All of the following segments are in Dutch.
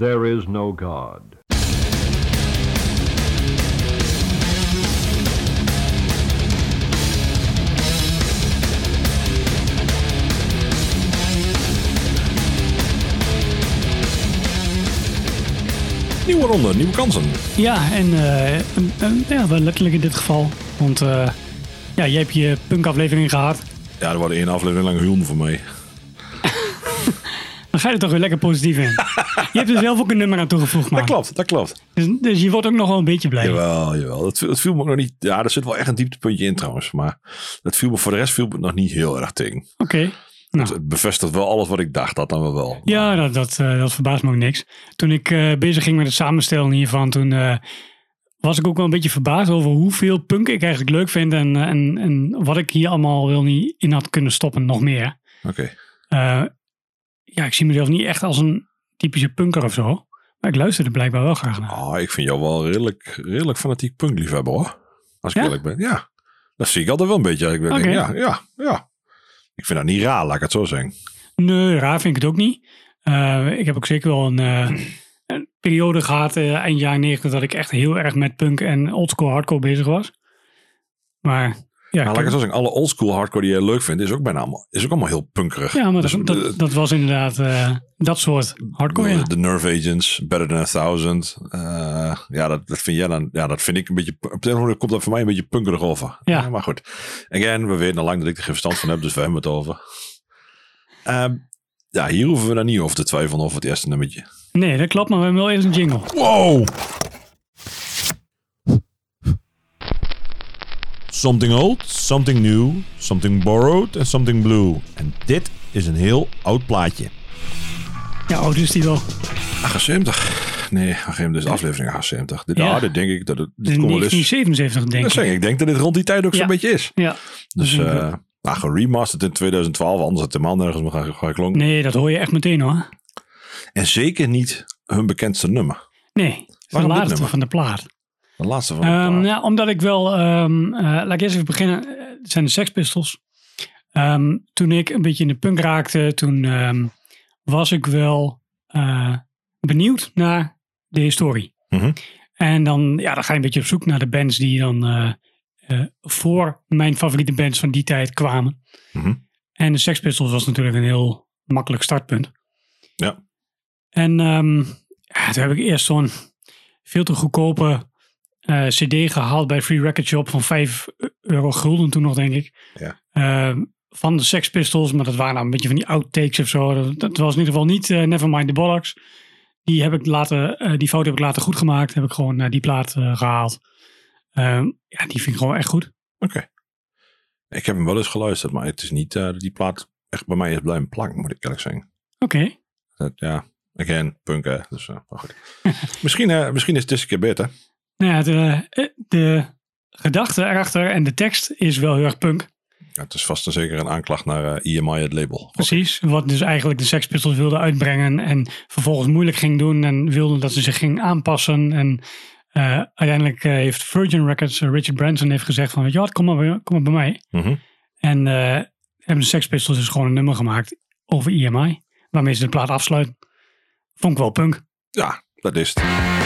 there is no God. Nieuwe ronde, nieuwe kansen. Ja, en eh, een- een- ja, wel letterlijk in dit geval. Want eh, ja, je hebt je punkaflevering gehad. Ja, er wordt één aflevering lang huilen voor mij. Dan ga je er toch weer lekker positief in. je hebt er zelf ook een nummer aan toegevoegd, man. Dat klopt, dat klopt. Dus, dus je wordt ook nog wel een beetje blij. Jawel, jawel. Het, het viel me ook nog niet... Ja, er zit wel echt een dieptepuntje in trouwens. Maar dat viel me, voor de rest viel me nog niet heel erg tegen. Oké. Nou, Het bevestigt wel alles wat ik dacht. Dat dan wel wel. ja, dat, dat, eh, dat verbaast me ook niks. Toen ik eh, bezig ging met het samenstellen hiervan, toen eh, was ik ook wel een beetje verbaasd over hoeveel punk ik eigenlijk leuk vind. En, en, en wat ik hier allemaal wel niet in had kunnen stoppen, nog meer. Oké. Ja, ik zie mezelf niet echt als een typische punker of zo. Maar ik luisterde blijkbaar wel graag naar. Oh, ik vind jou wel redelijk, redelijk fanatiek punkliefhebber hoor. Als ik Ja? eerlijk ben. Ja. Dat zie ik altijd wel een beetje. Ik ben, ja, ja, ja. Ik vind dat niet raar, laat ik het zo zeggen. Nee, raar vind ik het ook niet. Eh, ik heb ook zeker wel een, eh, een periode gehad, eh, eind jaren 90, dat ik echt heel erg met punk en oldschool hardcore bezig was. Maar ja, Maar laat ik het zo zeggen, alle oldschool hardcore die je leuk vindt, is ook bijna allemaal, is ook allemaal heel punkerig. ja, maar Dus, dat, dat, eh, dat was inderdaad eh, dat soort hardcore. Ja. De Nerve Agents, Better Than a Thousand. eh, ja, dat, dat vind jij dan. Ja, dat vind ik een beetje. Op dit moment komt dat voor mij een beetje punkerig over. Ja. maar goed. Again, we weten al lang dat ik er geen verstand van heb, dus we hebben het over. Ehm, ja, hier hoeven we dan niet over te twijfelen over het eerste nummertje. Nee, dat klopt, maar we hebben wel eerst een jingle. Wow! Something old, something new, something borrowed en something blue. En dit is een heel oud plaatje. Ja, oud is die wel. 78. Nee, geen dus aflevering 78. Dit, Ja. ja. dit denk ik dat het. Dit komt wel eens. 1977 denk ik. zeg ik. Denk dat dit rond die tijd ook Ja. zo'n beetje is. Ja. Dus eh nou, geremasterd in 2012, anders had het helemaal nergens meer gaan- gaan klonken. Nee, dat hoor je echt meteen hoor. En zeker niet hun bekendste nummer. Nee, het de Waarom dit nummer? van de plaat. De laatste van Ehm, ja, omdat ik wel, ehm, eh, laat ik eerst even beginnen. Het zijn de Sex Pistols. Ehm, toen ik een beetje in de punk raakte, toen was ik wel eh, benieuwd naar de historie. Mhm. En dan, ja, dan ga je een beetje op zoek naar de bands die dan eh, voor mijn favoriete bands van die tijd kwamen. Mhm. En de Sex Pistols was natuurlijk een heel makkelijk startpunt. Ja. En ja, toen heb ik eerst zo'n veel te goedkope eh, CD gehaald bij Free Record Shop van 5 euro gulden toen nog, denk ik. Ja. Ehm, van de Sex Pistols, maar dat waren nou een beetje van die outtakes of zo. Dat, dat was in ieder geval niet eh, Nevermind the Bollocks. Die, heb ik later, eh, die foto heb ik later goed gemaakt. Heb ik gewoon eh, die plaat eh, gehaald. Ehm, ja, die vind ik gewoon echt goed. Oké. Ik heb hem wel eens geluisterd, maar het is niet eh, die plaat echt bij mij is blijven plakken, moet ik eerlijk zeggen. Oké. Ja, again, punk hè. Dus, eh, maar goed. misschien, eh, misschien is het deze keer beter. Nou ja, de, eh, de gedachte erachter en de tekst is wel heel erg punk. Ja, het is vast en zeker een aanklacht naar eh, EMI, het label. Precies, wat dus eigenlijk de Sex Pistols wilden uitbrengen en vervolgens moeilijk ging doen en wilden dat ze zich ging aanpassen. En eh, uiteindelijk heeft Virgin Records, Richard Branson heeft gezegd van, weet je wat, kom maar, bij- kom maar bij mij. Mhm. En hebben de Sex Pistols dus gewoon een nummer gemaakt over EMI, waarmee ze de plaat afsluiten. Vond ik wel punk. Ja, dat is het.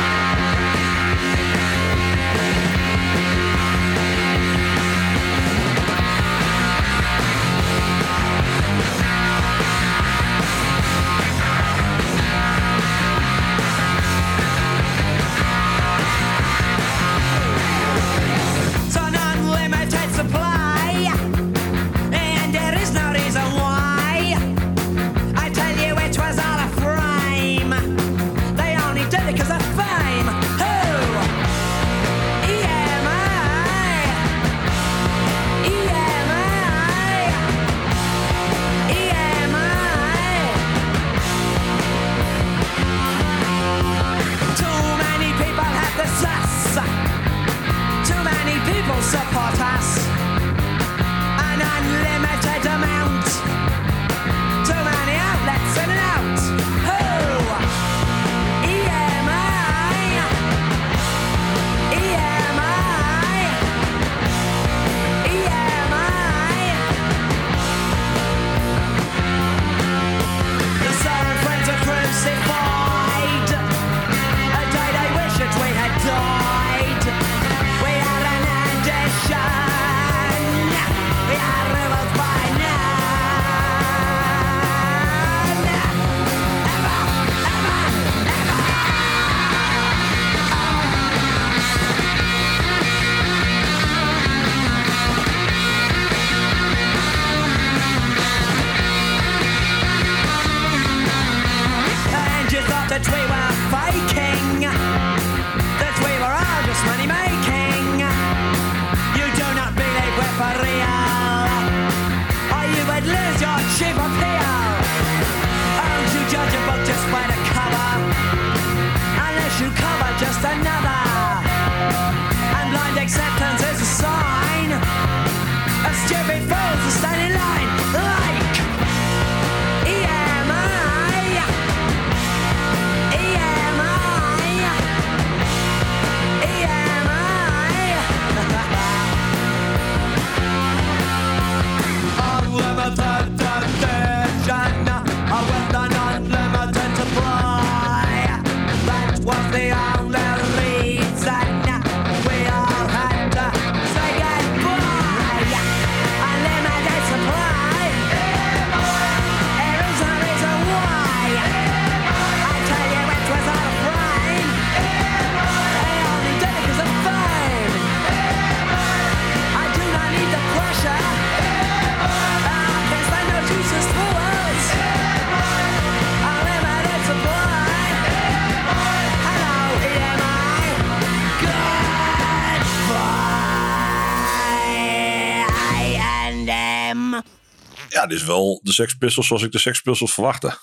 Ja, dit is wel de Sex Pistols zoals ik de Sex Pistols verwachtte.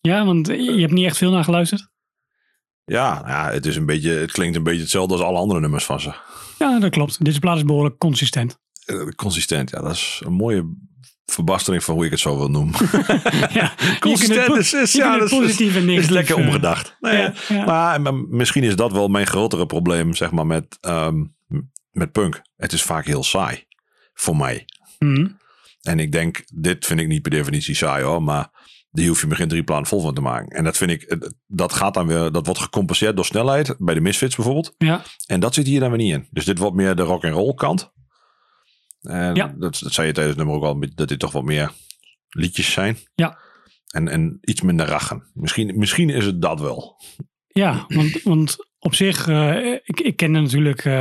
Ja, want je hebt niet echt veel naar geluisterd. Ja, ja het, is een beetje, het klinkt een beetje hetzelfde als alle andere nummers van ze. Ja, dat klopt. Deze plaat is behoorlijk consistent. Eh, Consistent, ja, dat is een mooie verbastering van hoe ik het zo wil noemen. Ja, Consistent is, ja, dat is, is lekker eh, omgedacht. Nee, ja, ja. Maar, maar misschien is dat wel mijn grotere probleem, zeg maar, met, ehm, met punk. Het is vaak heel saai. Voor mij. mhm. En ik denk, dit vind ik niet per definitie saai hoor, maar die hoef je begin drie plannen vol van te maken. En dat vind ik, dat gaat dan weer, dat wordt gecompenseerd door snelheid, bij de Misfits bijvoorbeeld. Ja, En dat zit hier dan weer niet in. Dus dit wordt meer de rock and roll kant. En Ja. dat, dat zei je tijdens het nummer ook al, dat dit toch wat meer liedjes zijn. Ja. En, en iets minder rachen. Misschien, misschien is het dat wel. ja want, want op zich, eh, ik, ik kende natuurlijk eh,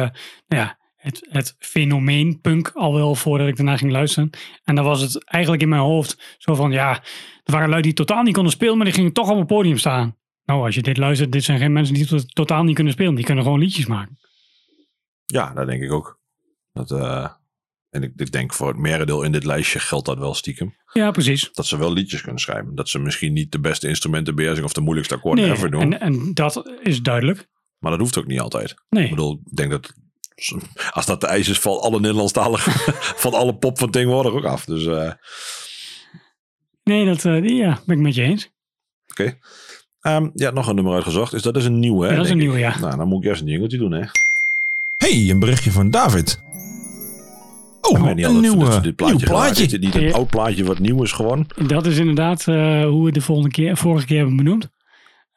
nou ja, het, het fenomeen punk al wel voordat ik daarna ging luisteren. En dan was het eigenlijk in mijn hoofd zo van, ja, er waren lui die totaal niet konden spelen, maar die gingen toch op het podium staan. Nou, als je dit luistert, dit zijn geen mensen die to- totaal niet kunnen spelen. Die kunnen gewoon liedjes maken. Ja, dat denk ik ook. Dat, eh, en ik, ik denk voor het merendeel in dit lijstje geldt dat wel stiekem. Ja, precies. Dat ze wel liedjes kunnen schrijven. Dat ze misschien niet de beste instrumenten beheersen of de moeilijkste akkoorden Nee, ever doen. en, en dat is duidelijk. Maar dat hoeft ook niet altijd. Ik Nee, bedoel, ik denk dat als dat de eis is, valt alle Nederlandstaligen, valt alle pop van tegenwoordig ook af. Dus eh, nee dat eh, die, ja, ben ik met je eens. oké. Ehm, ja, nog een nummer uitgezocht. Is dat is een nieuwe, hè? Ja, dat is een ik. nieuwe, ja. Nou, dan moet ik eerst een jingeltje doen, hè? Hey, een berichtje van David. Oh, een altijd nieuw, dat ze eh, dit plaatje nieuw plaatje. Is dit niet een Ja. oud plaatje wat nieuw is gewoon? Dat is inderdaad eh, hoe we de volgende keer, vorige keer hebben benoemd.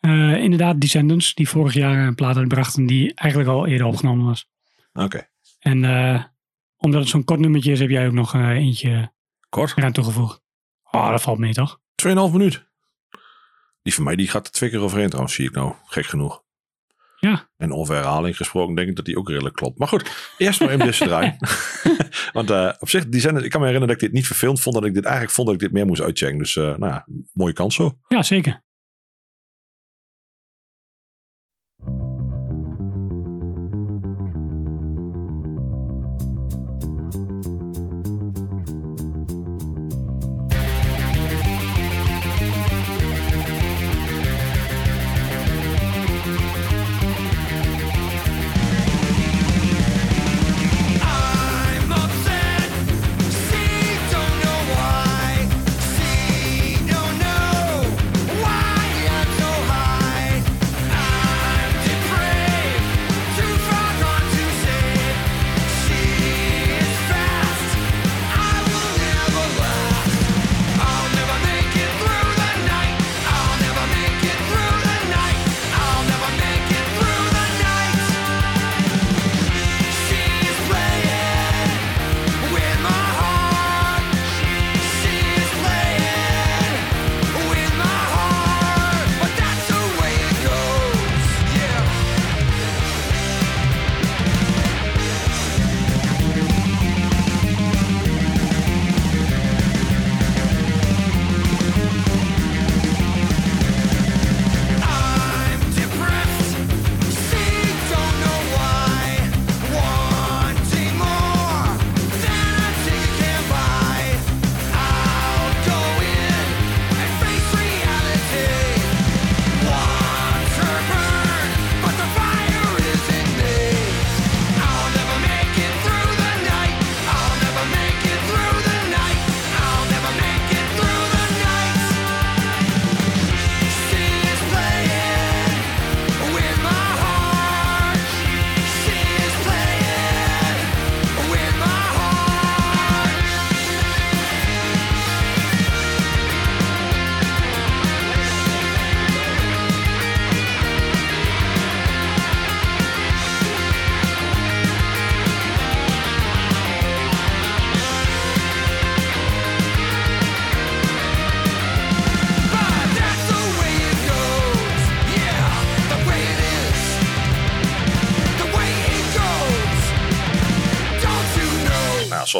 Eh, inderdaad, Descendants, die vorig jaar een plaat uitbrachten die eigenlijk al eerder opgenomen was. Oké. En eh, omdat het zo'n kort nummertje is, heb jij ook nog eh, eentje Kort. eraan toegevoegd. Oh, dat valt mee toch? 2,5 minuut. Die van mij die gaat er twee keer overheen trouwens, zie ik nou. Gek genoeg. Ja. En over herhaling gesproken denk ik dat die ook redelijk klopt. Maar goed, eerst maar even deze draaien. Want eh, op zich, die zijn, ik kan me herinneren dat ik dit niet verfilmd vond. Dat ik dit eigenlijk vond dat ik dit meer moest uitchecken. Dus nou ja, mooie kans zo. Ja, zeker.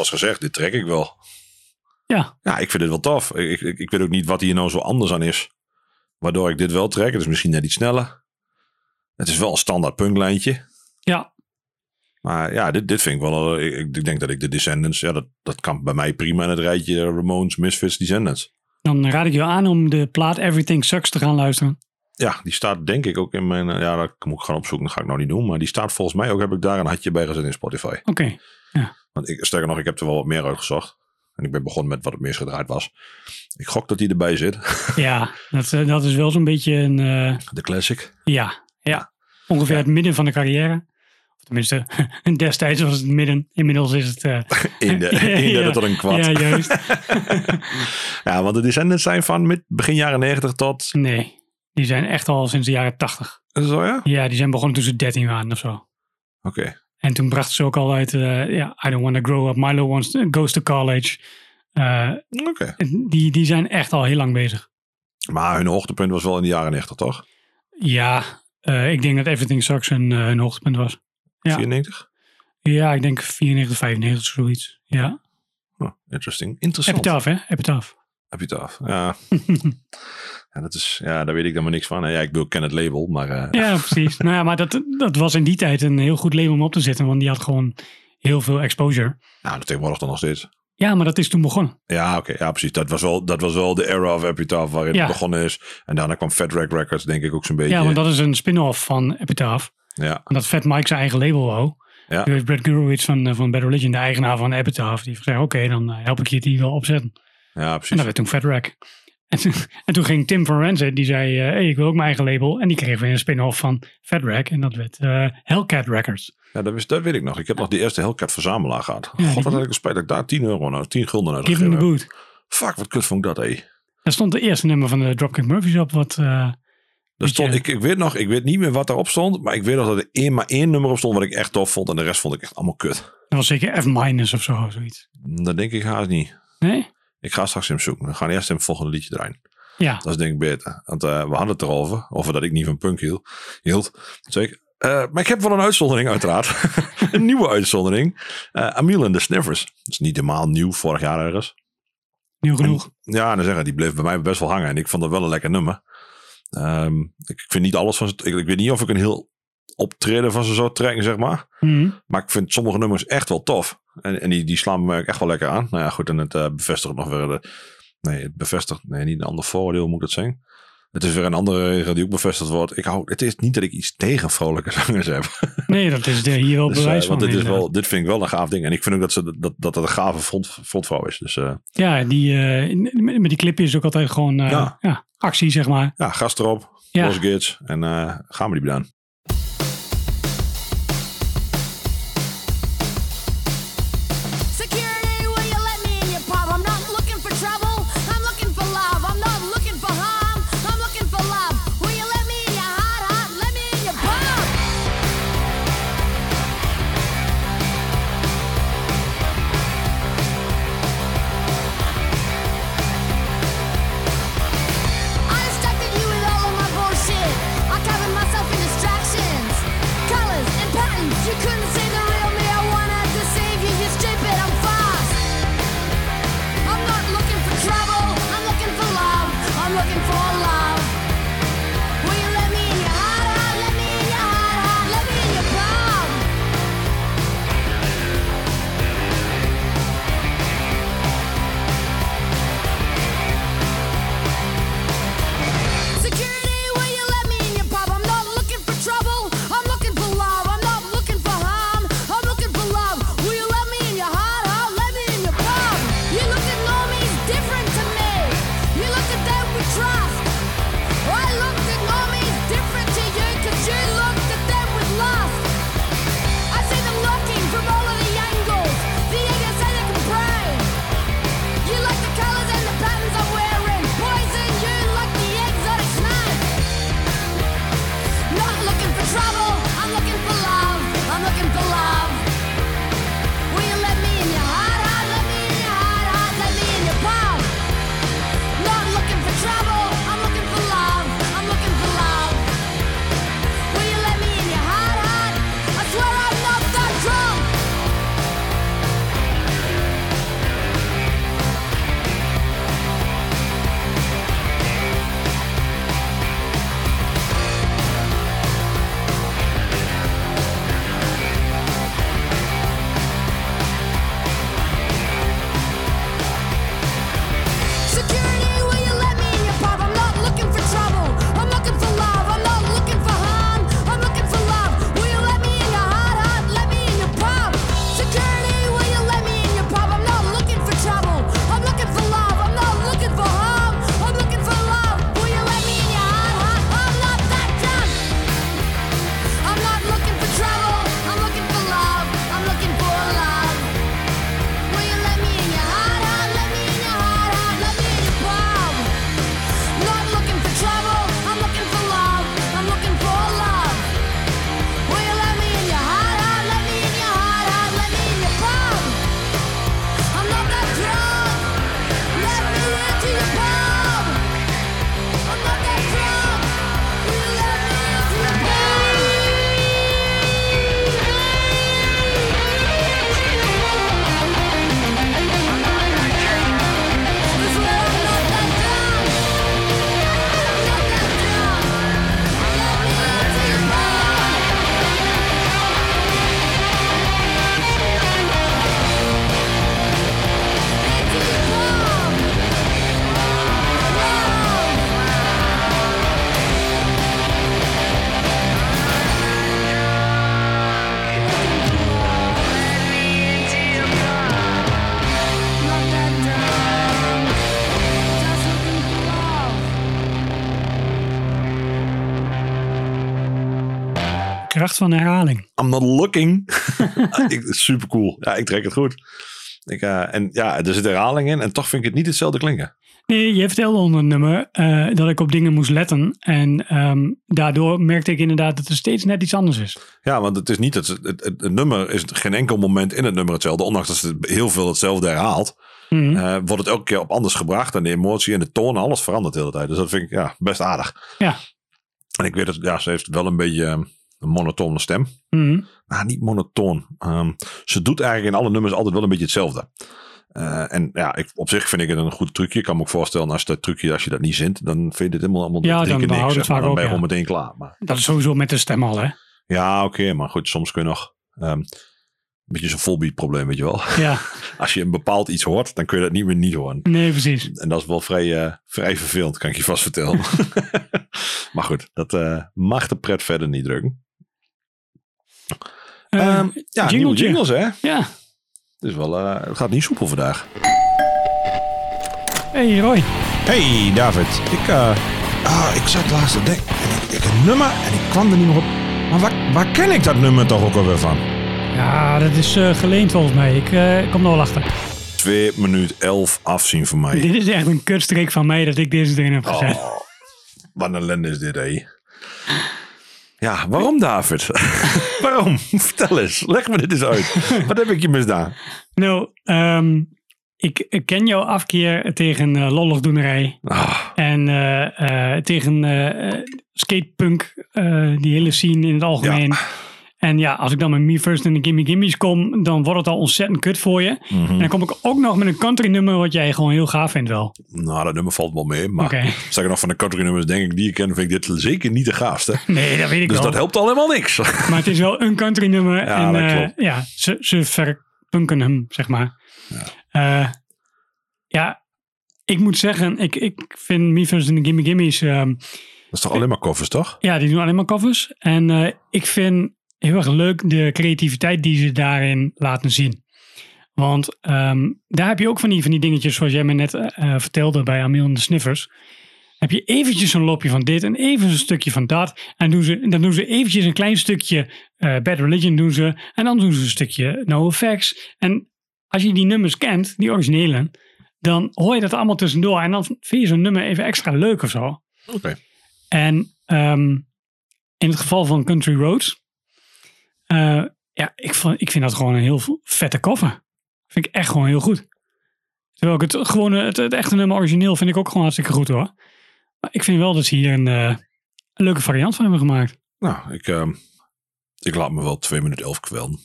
Gezegd, dit trek ik wel. Ja, Ja, ik vind dit wel tof. Ik, ik, ik weet ook niet wat hier nou zo anders aan is. Waardoor ik dit wel trek. Het is misschien net iets sneller. Het is wel een standaard punklijntje. ja. Maar ja, dit, dit vind ik wel. eh, Ik, ik denk dat ik de Descendants. Ja, dat, dat kan bij mij prima in het rijtje Ramones, Misfits, Descendants. Dan raad ik je aan om de plaat Everything Sucks te gaan luisteren. Ja, die staat denk ik ook in mijn. eh, Ja, dat moet ik gaan opzoeken. Dat ga ik nou niet doen. Maar die staat volgens mij ook. Heb ik daar een hartje bij gezet in Spotify. Oké. Want ik, sterker nog, ik heb er wel wat meer uitgezocht. En ik ben begonnen met wat het meest gedraaid was. Ik gok dat die erbij zit. Ja, dat, eh, dat is wel zo'n beetje een... eh, De classic. ja, ja, ongeveer het midden van de carrière. Of tenminste, destijds was het midden. Inmiddels is het... eh, In de, in de Ja. tot een kwart. Ja, Ja, juist. want de Descendants zijn van begin jaren 90 tot. nee, die zijn echt al sinds de jaren tachtig. Is dat zo ja? Ja, die zijn begonnen toen ze 13 waren of zo. Oké. En toen brachten ze ook al uit, eh, ja, I don't want to grow up, Milo wants to, goes to college. Eh, Oké. die, die zijn echt al heel lang bezig. Maar hun hoogtepunt was wel in de jaren 90, toch? Ja, eh, ik denk dat Everything Sucks hun, hun hoogtepunt was. Ja. 94? Ja, ik denk 94, 95, zoiets. Ja. Oh, interesting. Interessant. Epitaph, hè? Epitaph. Epitaph. Ja. ja, dat is, ja, daar weet ik dan maar niks van. Ja, ik bedoel, ik ken het label, maar eh, Ja, precies. nou ja, maar dat, dat was in die tijd een heel goed label om op te zetten, want die had gewoon heel veel exposure. nou, dat tegenwoordig dan nog steeds. Ja, maar dat is toen begonnen. Ja, oké. ja, precies. Dat was, wel, dat was wel de era of Epitaph waarin Ja. het begonnen is. En daarna kwam Fat Wreck Records, denk ik ook zo'n beetje. Ja, want dat is een spin-off van Epitaph. ja, Omdat Fat Mike zijn eigen label wou. Ja. Toen heeft Brad Gurewitz van, eh, van Bad Religion, de eigenaar van Epitaph, die zei, oké, dan eh, help ik je die wel opzetten. ja, En precies. dat werd toen Fat Wreck. En toen, en toen ging Tim van Renze, die zei, eh, hey, ik wil ook mijn eigen label. En die kreeg weer een spin-off van Fat. En dat werd eh, Hellcat Records. Ja, dat, wist, dat weet ik nog. Ik heb nog die eerste Hellcat verzamelaar gehad. God, wat had ik gespeeld dat ik daar 10 euro, nou, 10 gulden uit Give gegeven boot. Fuck, wat kut vond ik dat, hé. Daar stond de eerste nummer van de Dropkick Murphys op, wat... Daar Weet stond, ik, ik weet nog, ik weet niet meer wat daarop stond. Maar ik weet nog dat er één, maar één nummer op stond wat ik echt tof vond. En de rest vond ik echt allemaal kut. dat was zeker F- minus of zo, zoiets. Dat denk ik haast niet. Nee? Ik ga straks hem zoeken. We gaan eerst het volgende liedje draaien. Ja. Dat is denk ik beter. Want eh, we hadden het erover. Over dat ik niet van punk hield. hield. Zeker. Eh, maar ik heb wel een uitzondering uiteraard. een nieuwe uitzondering. Eh Amiel en de Sniffers. Dat is niet helemaal nieuw. Vorig jaar ergens. Nieuw genoeg. En, ja, dan zeggen die bleef bij mij best wel hangen. En ik vond dat wel een lekker nummer. Ehm, ik vind niet alles van ik weet niet of ik een heel optreden van ze zou trekken, zeg maar. Mhm. Maar ik vind sommige nummers echt wel tof. En, en die, die slaan me echt wel lekker aan. Nou ja, goed. En het eh, bevestigt nog weer de... Nee, het bevestigt... Nee, niet een ander voordeel moet ik dat zeggen. Het is weer een andere regel die ook bevestigd wordt. Ik hou, het is niet dat ik iets tegen vrolijke zangers heb. Nee, dat is er hier wel Dus, eh, bewijs want van. dit, is wel, dit vind ik wel een gaaf ding. En ik vind ook dat ze, dat, dat het een gave front, frontvrouw is. Dus eh, Ja, die, met die clipje is ook altijd gewoon Ja. ja. actie, zeg maar. ja, gast erop. Ja. Los Gids. En gaan we die bedaan. Van herhaling. I'm not looking. ik, super cool. Ja, ik trek het goed. Ik, eh, en ja, er zit herhaling in en toch vind ik het niet hetzelfde klinken. Nee, je vertelde onder nummer eh, dat ik op dingen moest letten. En ehm, daardoor merkte ik inderdaad dat er steeds net iets anders is. Ja, want het is niet het, het, het, het nummer is geen enkel moment in het nummer hetzelfde. Ondanks dat ze heel veel hetzelfde herhaalt, Mhm. eh, wordt het elke keer op anders gebracht. En de emotie en de toon, alles verandert de hele tijd. Dus dat vind ik ja, best aardig. Ja. En ik weet dat ja, ze heeft wel een beetje eh, een monotone stem. Mhm. Nou, niet monotoon. Ehm, ze doet eigenlijk in alle nummers altijd wel een beetje hetzelfde. Eh, en ja, ik, op zich vind ik het een goed trucje. Ik kan me ook voorstellen, als dat trucje, als je dat niet zint, dan vind je dit helemaal allemaal Ja, drie dan- keer niks, zeg maar. Dan ben je ja. gewoon meteen klaar. Maar, Dat is sowieso met de stem al, hè? ja, oké, maar goed, soms kun je nog ehm, een beetje zo'n volbeat probleem, weet je wel. Ja, Als je een bepaald iets hoort, dan kun je dat niet meer niet horen. nee, precies. En dat is wel vrij, eh, vrij vervelend, kan ik je vast vertellen. maar goed, dat eh, mag de pret verder niet drukken. Eh, Ehm, ja, nieuwe jingletje. jingles hè. Ja. Dus wel, eh, het gaat niet soepel vandaag. Hey Roy. Hey David, ik, eh, ah, ik zat laatst te denken. en Ik, ik een nummer en ik kwam er niet meer op. Maar waar, waar ken ik dat nummer toch ook alweer van? Ja, dat is eh, geleend volgens mij. Ik kom er wel achter. 2 minuut 11 afzien voor mij. Dit is echt een kutstreek van mij dat ik deze erin heb gezet. Oh, wat een ellende is dit, hé. Ja, waarom David? waarom? Vertel eens. Leg me dit eens uit. Wat heb ik je misdaan? Nou, ehm, ik, ken jouw afkeer tegen eh lolligdoenerij. Ah, En eh, eh, tegen skatepunk, die hele scene in het algemeen. En ja, als ik dan met Me First en de Gimme Gimme's kom, dan wordt het al ontzettend kut voor je. mhm. En dan kom ik ook nog met een country nummer wat jij gewoon heel gaaf vindt wel. Nou, dat nummer valt wel mee. Maar Oké. zeg ik nog van de country nummers, denk ik, die ik ken, vind ik dit zeker niet de gaafste. Nee, dat weet ik Dus wel. dat helpt al helemaal niks. Maar het is wel een country nummer. Ja, en dat eh, ja, ze, ze verpunken hem, zeg maar. Ja, ja ik moet zeggen, ik, ik vind Me First en de Gimme Gimme's... ehm, Dat is toch alleen maar covers, toch? Ja, die doen alleen maar covers. En eh, ik vind heel erg leuk de creativiteit die ze daarin laten zien. Want ehm, daar heb je ook van die, van die dingetjes zoals jij me net eh, eh, vertelde bij Amiel en de Sniffers. Heb je eventjes een loopje van dit en even een stukje van dat. En doen ze, dan doen ze eventjes een klein stukje eh, Bad Religion doen ze. En dan doen ze een stukje No Effects. En als je die nummers kent, die originele, dan hoor je dat allemaal tussendoor. En dan vind je zo'n nummer even extra leuk of zo. Oké. En ehm, in het geval van Country Roads, eh, ja, ik, vond, ik vind dat gewoon een heel vette cover. Vind ik echt gewoon heel goed. Terwijl ik het gewone, het, het echte nummer origineel vind ik ook gewoon hartstikke goed hoor. Maar ik vind wel dat ze hier een, eh, een leuke variant van hebben gemaakt. Nou, ik, ehm, ik laat me wel 2 minuten 11 kwellen.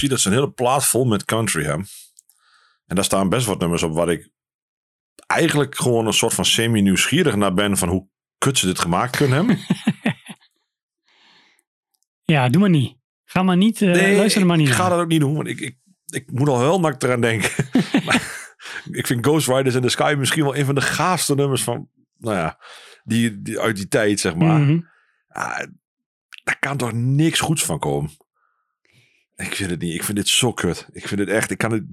Zie dat ze een hele plaat vol met country hebben. En daar staan best wat nummers op waar ik eigenlijk gewoon een soort van semi-nieuwsgierig naar ben van hoe kut ze dit gemaakt kunnen hebben. Ja, doe maar niet. Ga maar niet, luister er maar niet ik ga dat ook niet doen, want ik, ik, ik moet al heel nak eraan denken. maar, ik vind Ghost Riders in the Sky misschien wel een van de gaafste nummers van, nou ja, die, die uit die tijd, zeg maar. Mhm. Ah, daar kan toch niks goeds van komen. Ik vind het niet. Ik vind dit zo kut. Ik vind het echt. Ik kan het.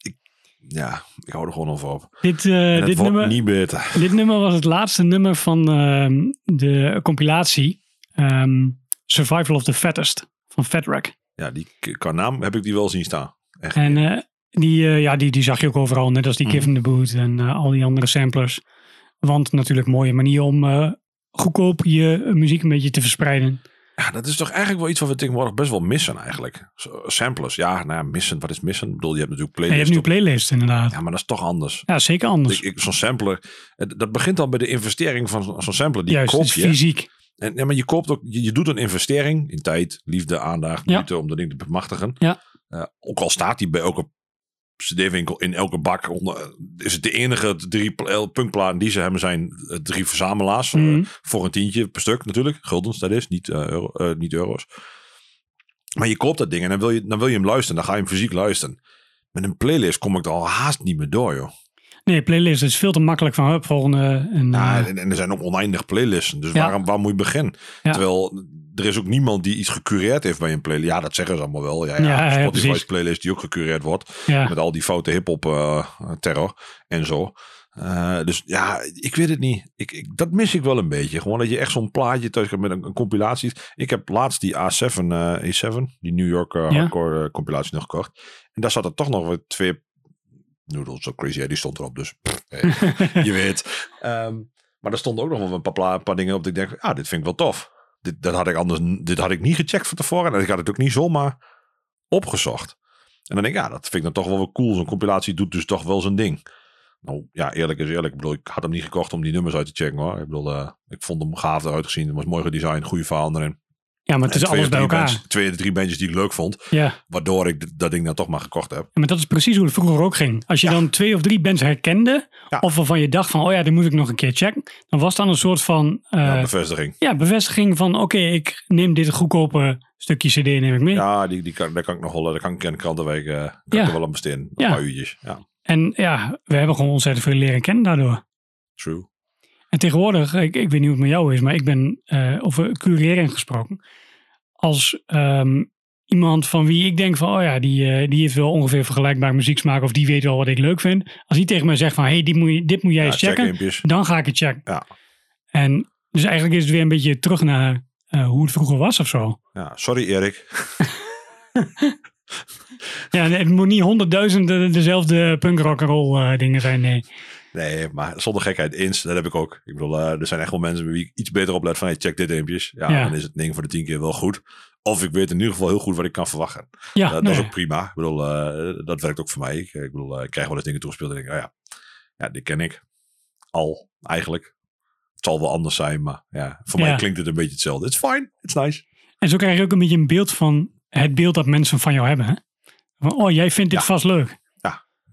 Ik, ja, ik hou er gewoon over op. Dit, eh, dit, nummer, niet beter. dit nummer was het laatste nummer van ehm, de compilatie ehm, Survival of the Fattest van Fat Wreck. Ja, die qua naam heb ik die wel zien staan. Echt. En eh, die, eh, ja, die, die zag je ook overal, net als die Mhm. Give 'em the Boot en al die andere samplers. Want natuurlijk mooie manier om goedkoop je muziek een beetje te verspreiden. Ja, dat is toch eigenlijk wel iets wat we tegenwoordig best wel missen eigenlijk. Samplers. Ja, nou ja, missen. Wat is missen? Ik bedoel, je hebt natuurlijk En je hebt playlists. nu playlists inderdaad. ja, maar dat is toch anders. Ja, zeker anders. Ik, zo'n sampler, dat begint al bij de investering van zo- zo'n sampler. Die Juist, koop je. fysiek. En, ja, maar je koopt ook, je, je doet een investering in tijd, liefde, aandacht, Ja. moeite om dat ding te bemachtigen. Ja. Eh, ook al staat die bij elke cd-winkel in elke bak, onder, is het de enige drie eh, punkplaten die ze hebben zijn eh, drie verzamelaars. eh, Mhm. voor een tientje per stuk natuurlijk. Guldens dat is, niet, euro, niet euro's. Maar je koopt dat ding en dan wil, je, dan wil je hem luisteren. Dan ga je hem fysiek luisteren. Met een playlist kom ik er al haast niet meer door, joh. Nee, playlist is veel te makkelijk van hup, volgende. En, Ja, eh, en, en er zijn ook oneindig playlists. Dus Ja. waarom, waar moet je beginnen? Ja. Terwijl er is ook niemand die iets gecureerd heeft bij een playlist. Ja, dat zeggen ze allemaal wel. Ja, ja, Spotify's playlist die ook gecureerd wordt. Met al die foute hip-hop eh, terror en zo. Eh, dus ja, ik weet het niet. Ik, ik, dat mis ik wel een beetje. Gewoon dat je echt zo'n plaatje thuis hebt met een, een compilatie. Ik heb laatst die A7, eh A7, die New York hardcore compilatie nog gekocht. En daar zaten toch nog weer twee noodles, zo crazy. Ja, die stond erop, dus pff, je weet. Ehm, maar er stonden ook nog wel een paar, dingen op die ik denk, ah, dit vind ik wel tof. Dit, dat had ik anders, dit had ik niet gecheckt van tevoren. En ik had het ook niet zomaar opgezocht. En dan denk ik, ja, dat vind ik dan toch wel weer cool. Zo'n compilatie doet dus toch wel zijn ding. Nou ja, eerlijk is eerlijk. Ik bedoel, ik had hem niet gekocht om die nummers uit te checken hoor. Ik bedoel, eh, ik vond hem gaaf eruit gezien. Het was mooi gedesigned, goede verhaal erin. Ja, maar het is twee alles bij elkaar. twee of drie bandjes die ik leuk vond. Ja. Waardoor ik dat ding dan toch maar gekocht heb. Ja, maar dat is precies hoe het vroeger ook ging. Als je Ja. dan twee of drie bands herkende, of waarvan je dacht van, oh ja, die moet ik nog een keer checken. Dan was dan een soort van eh, Ja, ja, bevestiging. bevestiging van, oké, ik neem dit goedkope stukje cd neem ik mee. Ja, die, die kan, daar kan ik nog wel, daar kan ik in de krantenweek eh, kan Ja. ik er wel aan besteden. Een Ja. paar uurtjes. Ja, En ja, we hebben gewoon ontzettend veel leren kennen daardoor. true. En tegenwoordig, ik, ik weet niet hoe het met jou is, maar ik ben eh, over cureren gesproken. Als ehm, iemand van wie ik denk van, oh ja, die, eh, die heeft wel ongeveer vergelijkbaar muzieksmaak of die weet wel wat ik leuk vind. Als die tegen mij zegt van, hey, dit moet je, dit moet jij Ja, eens checken, dan ga ik het checken. Ja. En dus eigenlijk is het weer een beetje terug naar eh, hoe het vroeger was of zo. Ja, sorry Erik. Ja, het moet niet honderdduizenden dezelfde punk rock and roll eh, dingen zijn, nee. Nee, maar zonder gekheid. Eens, dat heb ik ook. Ik bedoel, eh, er zijn echt wel mensen bij wie ik iets beter oplet van, hey, check dit impjes. Ja, Ja. dan is het 9 voor de 10 keer wel goed. Of ik weet in ieder geval heel goed wat ik kan verwachten. Ja, dat, dat is ook prima. Ik bedoel, eh, dat werkt ook voor mij. Ik, ik bedoel, eh, ik krijg wel eens dingen toegespeeld en denk, oh ja, ja, dit ken ik al eigenlijk. Het zal wel anders zijn, maar ja, voor Ja. mij klinkt het een beetje hetzelfde. It's fine, it's nice. En zo krijg je ook een beetje een beeld van het beeld dat mensen van jou hebben. Hè? Van, oh, jij vindt dit Ja. vast leuk.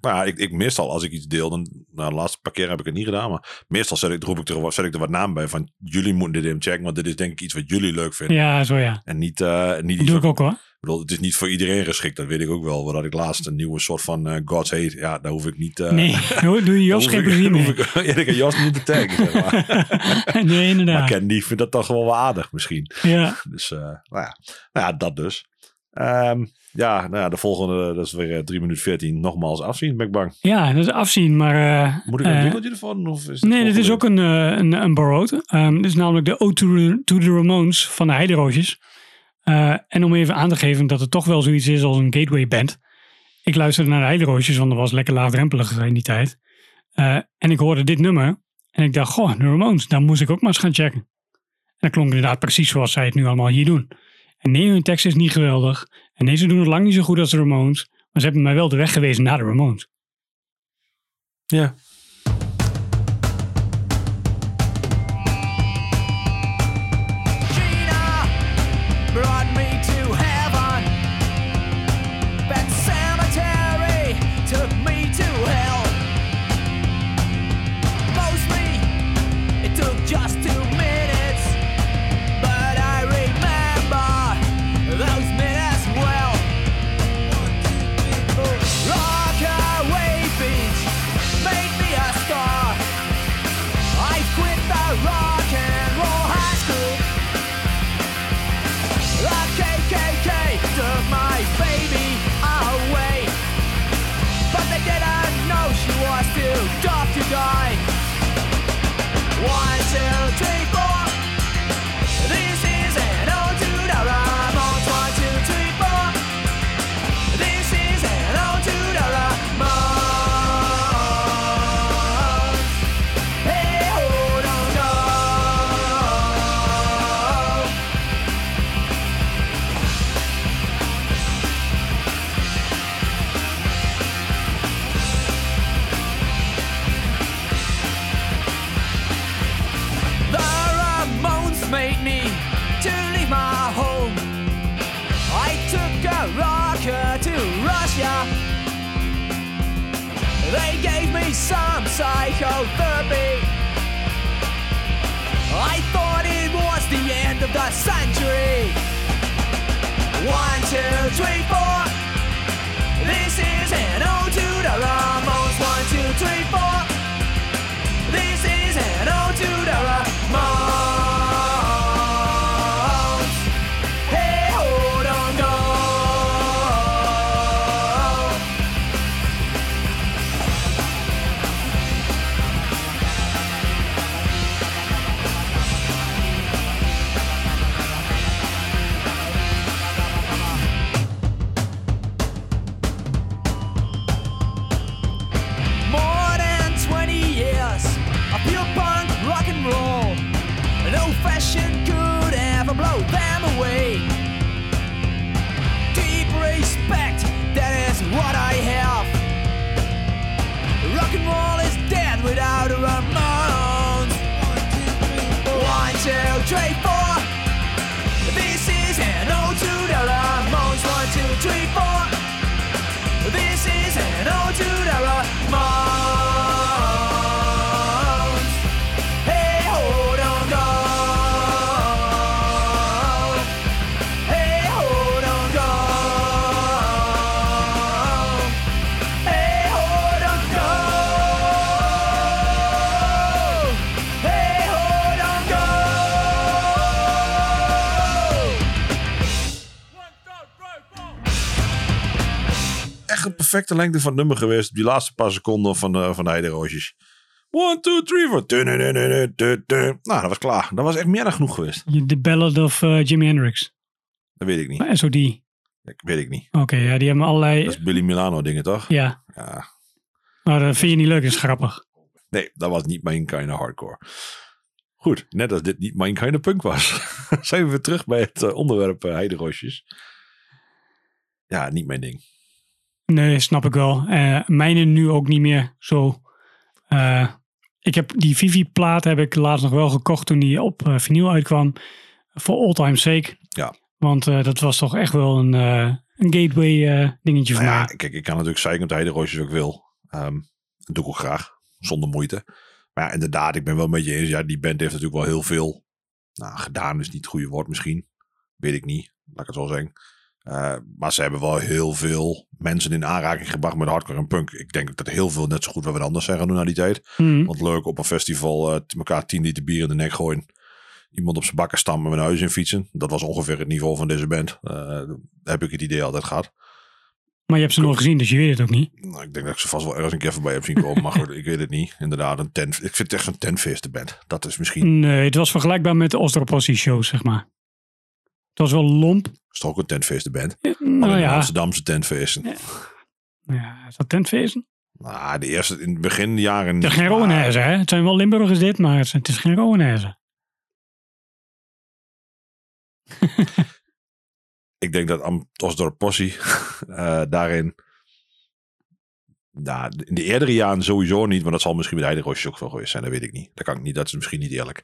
Maar ja, ik, ik meestal als ik iets deel, dan, nou, de laatste paar keer heb ik het niet gedaan, maar meestal zet ik, roep ik er, zet ik er wat naam bij van jullie moeten dit even checken, want dit is denk ik iets wat jullie leuk vinden. Ja, zo ja. En niet, eh niet Dat iets doe ik ook hoor. Ik bedoel, het is niet voor iedereen geschikt, dat weet ik ook wel. Want ik laatst een nieuwe soort van eh God's Hate, ja, daar hoef ik niet... eh, Nee, doe je Jos geen plezier mee. hoef ik- ja, ik Jos niet te taggen, zeg maar. nee, maar inderdaad. Ken die vindt dat toch wel wel aardig misschien. Ja, Dus, nou, ja. nou ja, dat dus. Ehm, ja, nou ja, de volgende, dat is weer eh, 3 minuten 14, nogmaals afzien, ben ik bang. ja, dat is afzien. Maar eh, Moet ik een eh, winkeltje ervan? Of is het Nee, dit is ook een, eh, een, een borrowed. Ehm, dit is namelijk de Ode to, the- to the Ramones van de Heideroosjes. Eh, en om even aan te geven dat het toch wel zoiets is als een gateway band. Ik luisterde naar de Heideroosjes, want dat was lekker laagdrempelig in die tijd. Eh, en ik hoorde dit nummer. En ik dacht, goh, de Ramones, daar moest ik ook maar eens gaan checken. En dat klonk inderdaad precies zoals zij het nu allemaal hier doen. En nee, hun tekst is niet geweldig. En nee, ze doen het lang niet zo goed als de Ramones. Maar ze hebben mij wel de weg gewezen naar de Ramones. Ja. Psychotherapy. I thought it was the end of the century. One, two, three, four. Perfecte lengte van het nummer geweest. Die laatste paar seconden van de, van de Heideroosjes. One, two, three, four. Nou, dat was klaar. Dat was echt meer dan genoeg geweest. De Ballad of eh, Jimi Hendrix. Dat weet ik niet. SOD. Dat weet ik niet. Oké, ja, die hebben allerlei... Dat is Billy Milano dingen, toch? Ja, Ja. maar dat vind je niet leuk, dat is grappig. Nee, dat was niet mijn kind of hardcore. Goed, net als dit niet mijn kind of punk was. zijn we weer terug bij het eh, onderwerp uh, Heideroosjes. Ja, niet mijn ding. Nee, snap ik wel. Eh mijne nu ook niet meer zo. Eh, ik heb die Vivi-plaat heb ik laatst nog wel gekocht toen die op eh, vinyl uitkwam. Voor all time sake. Ja. Want dat was toch echt wel een, een gateway dingetje voor Nou ja, mij. kijk, ik kan natuurlijk zeiken de Heideroosjes wat ik wil. Ehm, dat doe ik ook graag, zonder moeite. Maar ja, inderdaad, ik ben wel met je eens. Ja, die band heeft natuurlijk wel heel veel nou, gedaan. Is niet het goede woord misschien. Weet ik niet, laat ik het zo zeggen. Eh, maar ze hebben wel heel veel mensen in aanraking gebracht met hardcore en punk. Ik denk dat heel veel net zo goed wat we anders zeggen doen na die tijd. Mhm. Want leuk op een festival eh elkaar 10 liter bier in de nek gooien. Iemand op zijn bakken stammen met een huis in fietsen. Dat was ongeveer het niveau van deze band. Eh, heb ik het idee altijd gehad. Maar je hebt ze nooit gezien, dus je weet het ook niet. Nou, ik denk dat ik ze vast wel ergens een keer voorbij heb zien komen. maar goed, ik weet het niet. Inderdaad, een tent. Ik vind het echt zo'n tentfeestenband. Dat is misschien. Nee, het was vergelijkbaar met de Ostropossie shows, zeg maar. Het was wel lomp. Is toch ook een tentfeestenband? Eh, Alleen Nou de ja, Amsterdamse tentfeesten. ja, is dat tentfeesten? Nou, de eerste in het begin jaren. Het is geen Rowanese, hè? Het zijn wel Limburgers dit, maar het is, het is geen Rowanese. Ik denk dat Am- Osdorp Possie eh, daarin. Nou, in de eerdere jaren sowieso niet, maar dat zal misschien bij de Heideroosjes ook wel geweest zijn. Dat weet ik niet. Dat kan ik niet. Dat is misschien niet eerlijk.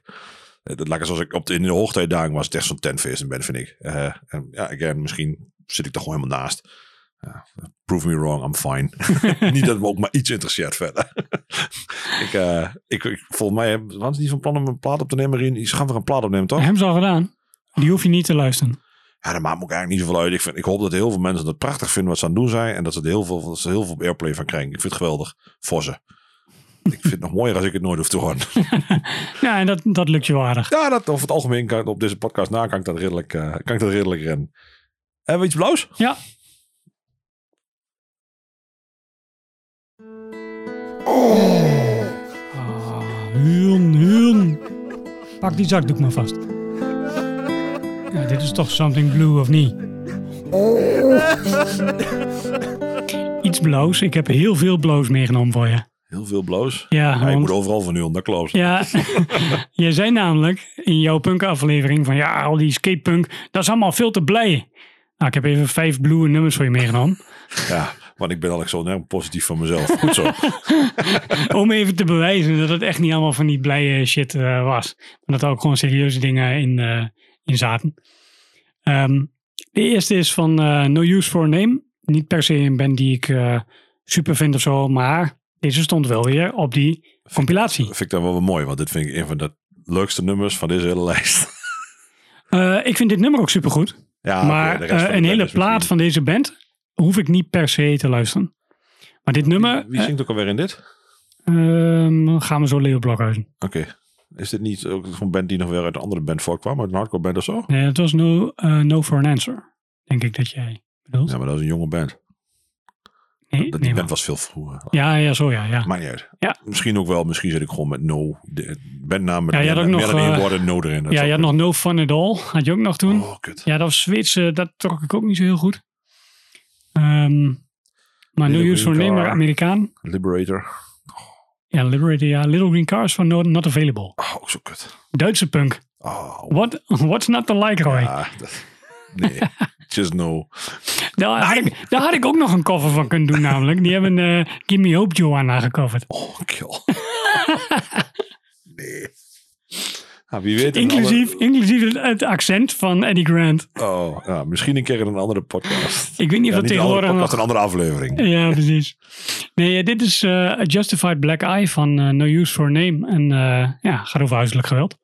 Eh, Dat, laat ik zoals ik op de, in de hoogtijdagen was het echt zo'n tentfeest ben, vind ik. Eh, en ja, again, misschien zit ik er gewoon helemaal naast. Prove me wrong, I'm fine. niet dat me ook maar iets interesseert verder. ik, eh, ik, ik, volgens mij waren ze niet van plan om een plaat op te nemen, Rien? Die gaan weer een plaat opnemen, toch? Hebben ze al gedaan. Die hoef je niet te luisteren. Ja, dat maakt me ook eigenlijk niet zoveel uit. Ik, vind, ik hoop dat heel veel mensen het prachtig vinden wat ze aan het doen zijn. En dat ze er heel veel, dat ze heel veel airplay van krijgen. Ik vind het geweldig voor ze. Ik vind het nog mooier als ik het nooit hoef te horen. Ja, en dat, dat lukt je wel aardig. ja, dat, over het algemeen kan, op deze podcast na kan ik dat redelijk, eh, kan ik dat redelijk rennen. Hebben we iets blauws? Ja. Ah, Huun, huun. Pak die zakdoek maar vast. Ja, dit is toch something blue of niet? Iets blauws. Ik heb heel veel blauws meegenomen voor je. Heel veel blauws. Ja, Ja, ik moet overal van nu klopt. Ja, je zei namelijk in jouw punk-aflevering van ja, al die skatepunk, dat is allemaal veel te blij. Nou, ik heb even vijf blue nummers voor je meegenomen. Ja, want ik ben al zo nergens positief van mezelf. Goed zo. Om even te bewijzen dat het echt niet allemaal van die blije shit eh, was. Maar dat er ook gewoon serieuze dingen in, eh, in zaten. Ehm, de eerste is van eh, No Use for a Name. Niet per se een band die ik super vind of zo, maar Deze stond wel weer op die compilatie. vind ik dan wel weer mooi, want dit vind ik een van de leukste nummers van deze hele lijst. Eh, ik vind dit nummer ook supergoed. Ja, maar eh, een hele plaat misschien- van deze band hoef ik niet per se te luisteren. Maar dit nummer Wie zingt ook alweer in dit? ehm, gaan we zo Leo Blokhuizen. Oké. Is dit niet ook een band die nog weer uit een andere band voortkwam? Uit een hardcore band of zo? Nee, het was no, eh, no for an Answer. Denk ik dat jij bedoelt. Ja, maar dat is een jonge band. Nee, Dat, die band maar- was veel vroeger. Ja, ja, zo ja. ja. Maakt niet uit. Ja. Misschien ook wel. Misschien zit ik gewoon met no. De bandnaam met Ja, meer, dan één woord no erin. Ja, je had nog No Fun At All. Had je ook nog toen. Oh, kut. Ja, dat was Zweeds. eh, dat trok ik ook niet zo heel goed. Ehm, maar No Little Use for Name, maar. Amerikaan. Liberator. Ja, Liberator, ja. Little Green Cars van Not, not Available. Oh, ook zo kut. Duitse punk. Oh, What, what's not to like, Roy? ja, dat- nee. Just no. Daar, had ik, daar had ik ook nog een cover van kunnen doen namelijk. Die hebben eh Give Me Hope Joanna gecoverd. Oh, kill. nee. Nou, wie weet. Inclusief, inclusief het, accent van Eddie Grant. Oh, ja, misschien een keer in een andere podcast. Ik weet niet Ja, of dat een andere tegenwoordig nog... een andere aflevering. Ja, precies. Nee, eh, dit is eh, A Justified Black Eye van No Use for Name. En ja, gaat over huiselijk geweld.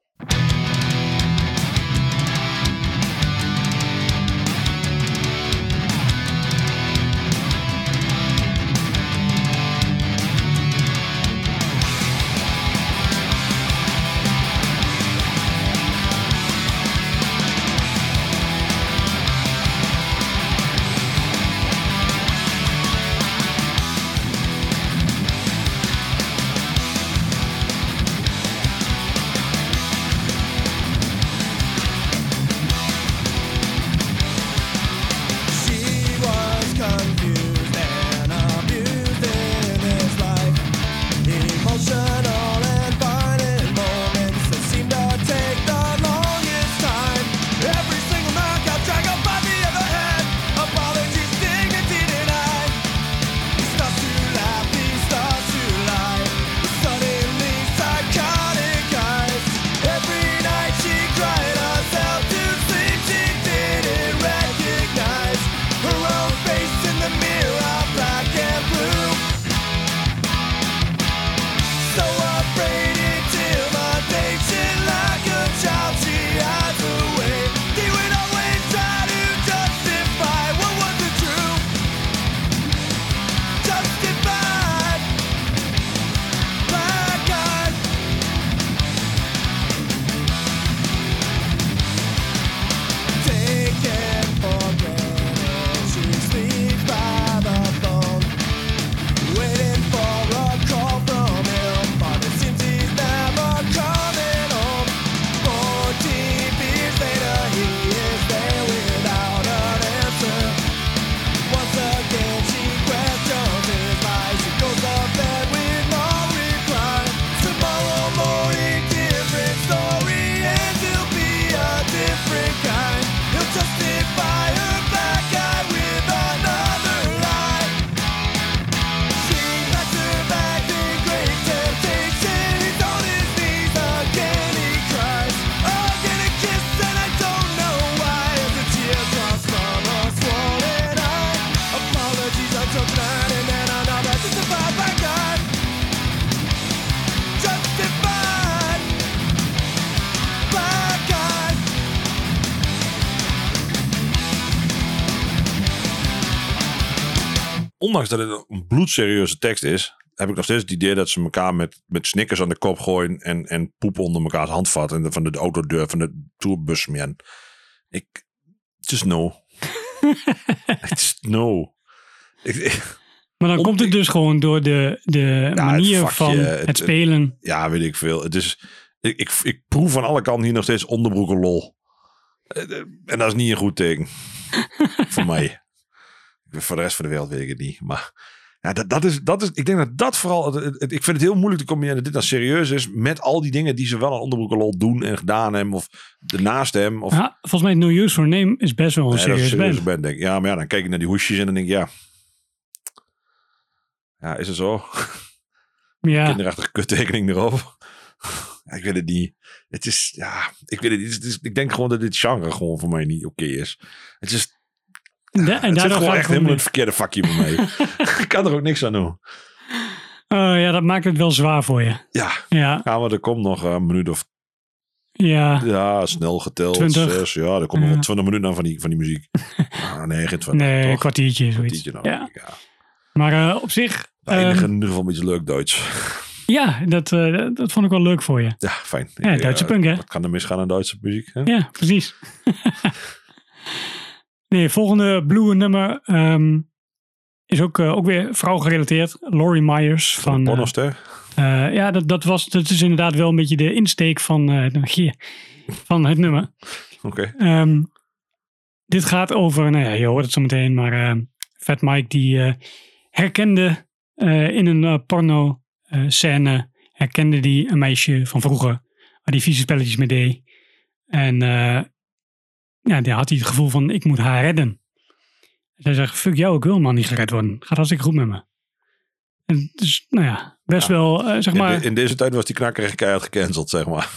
Ondanks dat het een bloedserieuze tekst is, heb ik nog steeds het idee dat ze elkaar met, met snickers aan de kop gooien en, en poep onder mekaars handvat en de, van de autodeur van de tourbus smeren. Ik, just no. Just no. Ik, ik- Maar dan Om- komt het dus gewoon door de, de manier vakje, van het- het, spelen. ja, weet ik veel. Het is, ik, ik, ik proef van alle kanten hier nog steeds onderbroeken lol. Eh, eh, En dat is niet een goed teken. voor mij. Voor de rest van de wereld weet ik het niet. Maar ja, dat, dat, is, dat is, ik denk dat dat vooral. het- het- ik vind het heel moeilijk te combineren dat dit dan serieus is. met al die dingen die ze wel aan onderbroeken lol doen en gedaan hebben. of ernaast hem. Of, Ja, volgens mij No Use for Name is best wel een Nee, serieus band. band, denk ik. Ja, maar ja, dan kijk ik naar die hoesjes en dan denk ik, ja. Ja, is het zo? Ja, kinderachtige kuttekening erop. ja, ik weet het niet. Het is, ja, ik weet het niet. Het is, ik denk gewoon dat dit genre gewoon voor mij niet oké is. Het is, da- en het zit gewoon echt helemaal in het verkeerde vakje bij mij. ik kan er ook niks aan doen. Oh ja, dat maakt het wel zwaar voor je. Ja, Ja, ja maar er komt nog een minuut of ja. ja, snel geteld. 20. Zes, ja, er komt nog Ja. wel 20 minuten aan van die, van die muziek. ah, nee, geen 20. Nee, een kwartiertje, zoiets. Kwartiertje nou, Ja. ja. Maar eh, op zich, eindigen ehm, in ieder geval een beetje leuk Duits. ja, dat, eh, dat vond ik wel leuk voor je. Ja, fijn. Ja, Duitse eh, punk, hè? Wat kan er misgaan aan Duitse muziek? Hè? Ja, precies. Nee, volgende blue nummer ehm, is ook, eh, ook weer vrouw gerelateerd. Laurie Myers van... Eh, Pornoster? eh, ja, dat, dat, was, dat is inderdaad wel een beetje de insteek van, hier, van het nummer. Oké. Ehm, dit gaat over, nou ja, je hoort het zo meteen, maar eh, Fat Mike die herkende in een porno scène, herkende die een meisje van vroeger, waar die vieze spelletjes mee deed. En eh, ja, die had hij het gevoel van, ik moet haar redden. Zij zegt, fuck jou, ik wil man niet gered worden. Gaat hartstikke goed met me. En dus, nou ja, best Ja. wel, eh, zeg maar... in, de- in deze tijd was die knakker echt keihard gecanceld, zeg maar.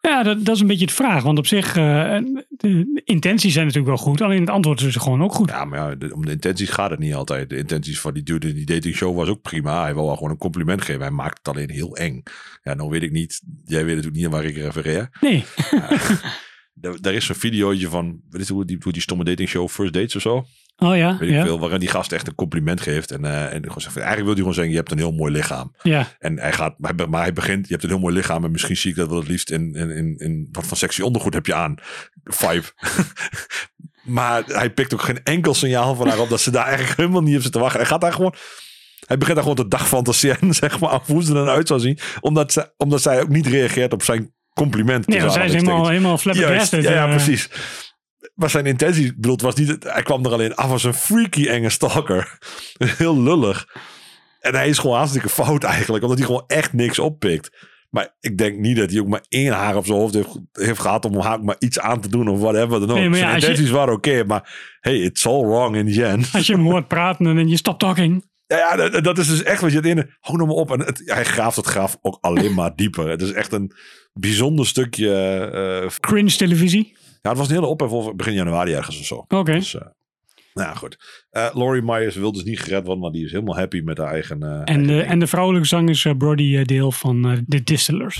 Ja, dat, dat is een beetje de vraag. Want op zich, eh, de intenties zijn natuurlijk wel goed. Alleen het antwoord is gewoon ook goed. Ja, maar ja, de- om de intenties gaat het niet altijd. De intenties van die dude in die datingshow was ook prima. Hij wil wel gewoon een compliment geven. Hij maakt het alleen heel eng. Ja, nou weet ik niet. Jij weet natuurlijk niet waar ik refereer. Nee, Er is zo'n videootje van, weet je hoe die, hoe die stomme datingshow First Dates of zo? oh ja, Weet ik ja, veel. Waarin die gast echt een compliment geeft. En, eh, en gewoon zegt, eigenlijk wil hij gewoon zeggen, je hebt een heel mooi lichaam. ja, En hij gaat, maar hij, maar hij begint, je hebt een heel mooi lichaam. En misschien zie ik dat wel het liefst in, in, in, in wat van sexy ondergoed heb je aan. Vibe. maar hij pikt ook geen enkel signaal van haar op dat ze daar eigenlijk helemaal niet op zit te wachten. Hij gaat daar gewoon, hij begint daar gewoon te dagfantaseren, zeg maar, af hoe ze er dan uit zou zien. Omdat, ze, omdat zij ook niet reageert op zijn compliment. nee, dan zijn ze helemaal, helemaal flabbergasted. ja, ja, eh. precies. Maar zijn intentie, ik bedoel, het was niet, hij kwam er alleen af als een freaky enge stalker. Heel lullig. En hij is gewoon hartstikke fout eigenlijk, omdat hij gewoon echt niks oppikt. Maar ik denk niet dat hij ook maar één haar op zijn hoofd heeft, heeft gehad om haar ook maar iets aan te doen of whatever dan ook. Nee, maar ja, zijn je- intenties waren oké, maar hey, it's all wrong in the end. Als je hem hoort praten en dan je stop talking. Ja, dat, dat is dus echt wat je het in. Hou nou maar op. En het, hij graaft het graf ook alleen maar dieper. Het is echt een bijzonder stukje. eh, Cringe televisie. ja, het was een hele ophef over begin januari ergens of zo. Oké. Dus, eh, nou ja, goed. Eh Laurie Myers wil dus niet gered worden, maar die is helemaal happy met haar eigen. En eigen de, ding. en de vrouwelijke zang is Brody Dale van The Distillers.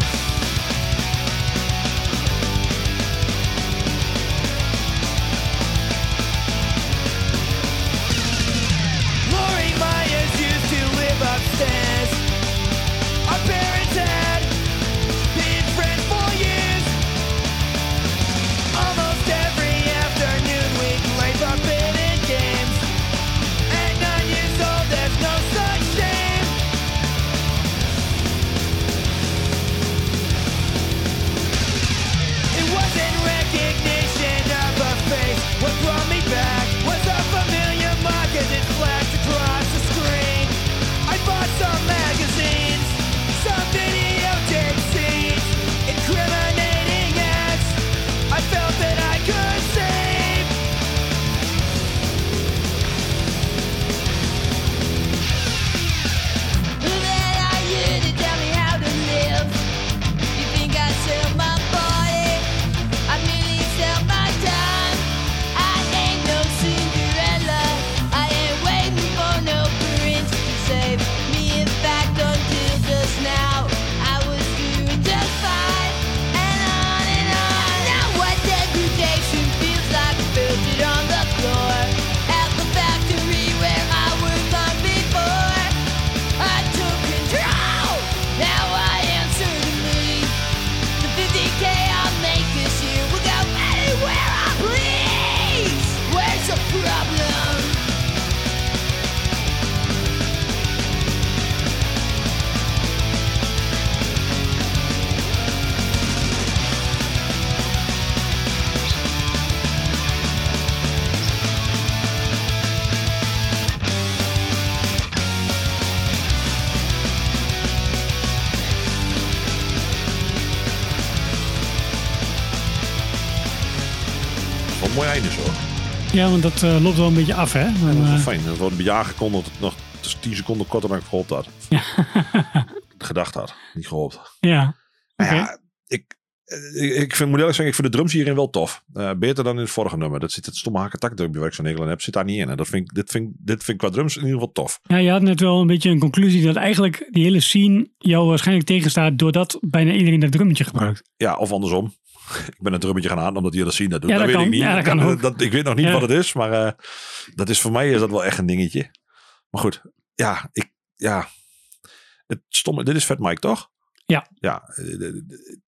Ja, want dat eh, loopt wel een beetje af, hè? Dan, Dat is wel eh, fijn. Het wordt een beetje aangekondigd dat het nog dus 10 seconden korter dan ik gehoopt had. Ja. Gedacht had. Niet gehoopt. ja. Oké. ja, ik, ik, ik vind, moet eerlijk zeggen, ik vind de drums hierin wel tof. Eh, beter dan in het vorige nummer. Dat zit het stomme hakketak drumpje waar ik zo'n hekel aan heb, zit daar niet in. En dat vind ik, dit, vind, dit vind ik qua drums in ieder geval tof. Ja, je had net wel een beetje een conclusie dat eigenlijk die hele scene jou waarschijnlijk tegenstaat doordat bijna iedereen dat drummetje gebruikt. Ja, of andersom. Ik ben een drummetje gaan aan omdat die hele scene dat doet. Ja, dat, dat weet kan. ik niet. Ja, dat kan dat, ik weet nog niet Ja. wat het is, maar eh, dat is voor mij is dat wel echt een dingetje. Maar goed, ja, ik, ja. Het stomme, dit is Fat Mike, toch? Ja. Ja. eh, de-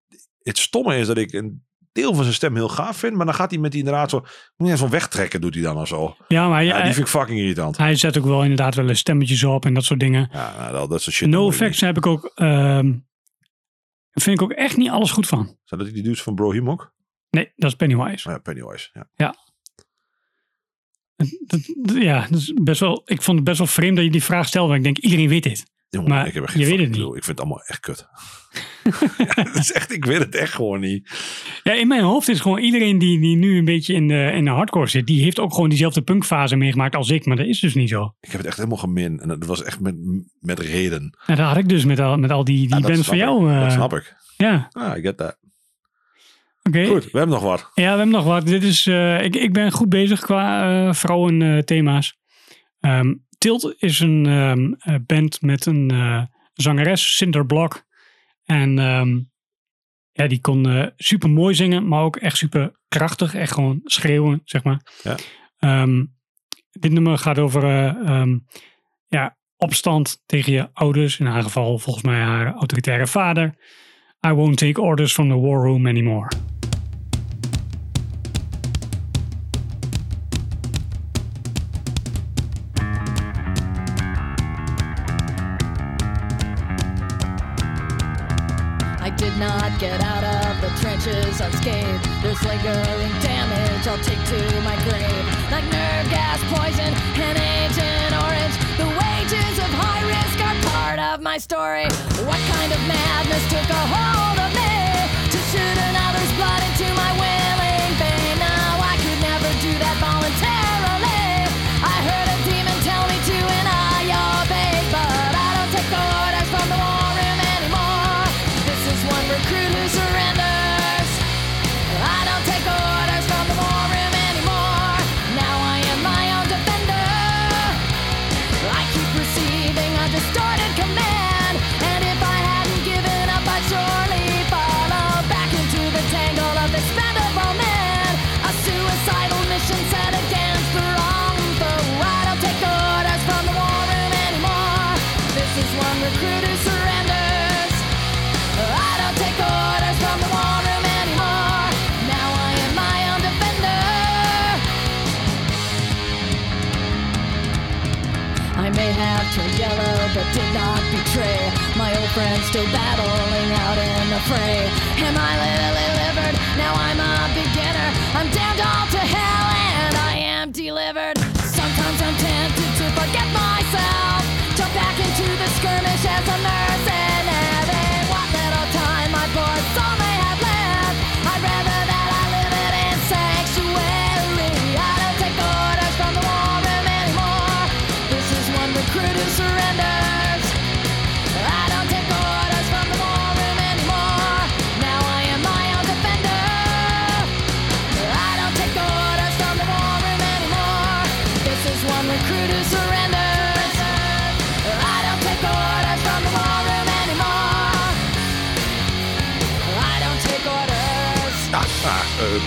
Het stomme is dat ik een deel van zijn stem heel gaaf vind, maar dan gaat hij met die inderdaad zo, ja, zo'n wegtrekken doet hij dan of zo. Ja, maar Ja, ja, die vind ik fucking irritant. hij zet ook wel inderdaad wel eens stemmetjes op en dat soort dingen. Ja, nou, dat, dat soort shit. No dat effects heb ik ook, vind ik ook echt niet alles goed van. Zijn dat die dudes van Bro ook? Nee, dat is Pennywise. Ja, Pennywise. Ja. Dat, dat- ja, dat is best wel, ik vond het best wel vreemd dat je die vraag stelde. Want ik denk, iedereen weet dit. Jongen, Maar ik heb echt je geen weet het niet. Ik vind het allemaal echt kut. ja, dat is echt, ik weet het echt gewoon niet. Ja, in mijn hoofd is gewoon iedereen die, die nu een beetje in de, in de hardcore zit, die heeft ook gewoon diezelfde punkfase meegemaakt als ik. Maar dat is dus niet zo. Ik heb het echt helemaal gemin. En dat was echt met, met reden. En dat had ik dus met al, met al die, die Ja, bands van jou. eh, Dat snap ik. Ja, Ah, I get that. oké. Goed, we hebben nog wat. Ja, we hebben nog wat. Dit is, eh, ik, ik ben goed bezig qua eh vrouwenthema's. Ehm Tilt is een ehm, eh, band met een eh, zangeres, Cinder Block. En ehm, ja, die kon eh, super mooi zingen, maar ook echt super krachtig. Echt gewoon schreeuwen, zeg maar. Ja. Ehm, dit nummer gaat over ja, opstand tegen je ouders. In haar geval volgens mij haar autoritaire vader. I won't take orders from the war room anymore. Get out of the trenches unscathed. There's lingering damage I'll take to my grave. Like nerve gas, poison, and Agent Orange. The wages of high risk are part of my story. What kind of madness took a hold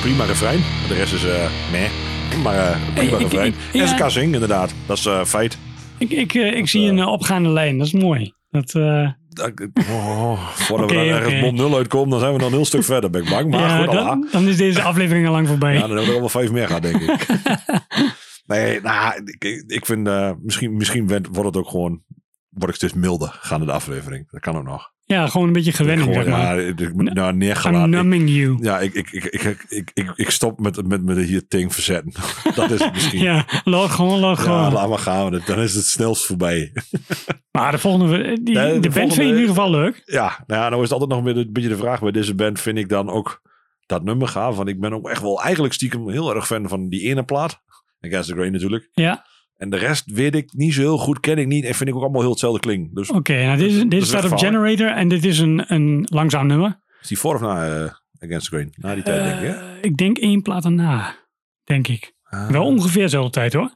prima refrein. De rest is, eh nee. Maar eh, prima Ik- ik- refrein. ik- En ze ja. kan zingen, inderdaad. Dat is eh, feit. Ik, ik, ik zie een opgaande lijn, dat is mooi. Dat, eh, Dat- Oh, voordat we ergens oké. bom 0 uitkomen, dan zijn we nog een heel stuk verder, ben ik bang. Maar ja, goed, dan, dan is deze aflevering al lang voorbij. Ja, dan hebben we er wel vijf meer gehad, denk ik. nee, nou, ik, ik vind, eh, misschien, misschien wordt het ook gewoon, word ik steeds milder gaande de aflevering. Dat kan ook nog. Ja, gewoon een beetje gewenning, Gewoon, zeg maar. ja, nou, neergelaten. Numbing you. ja, ik, ik, ik, ik, ik, stop met, met, met hier ting verzetten. dat is het misschien. Ja, log gewoon, Ja, gewoon. laat maar gaan. Dan is het snelst voorbij. maar de volgende, die, de band vind je in ieder geval leuk. Ja, nou ja, nou is het altijd nog weer een beetje de vraag bij deze band. Vind ik dan ook dat nummer gaaf? Want ik ben ook echt wel eigenlijk stiekem heel erg fan van die ene plaat. Against the Grain natuurlijk. Ja, En de rest weet ik niet zo heel goed, ken ik niet. En vind ik ook allemaal heel hetzelfde klinken. Dus oké. nou, dit, is- dit is staat op. Generator en dit is een, een langzaam nummer. is die voor of na eh Against the Grain. Na die tijd, denk ik. hè? Eh, ik denk één plaat erna, denk ik. Ah. Wel ongeveer dezelfde tijd hoor.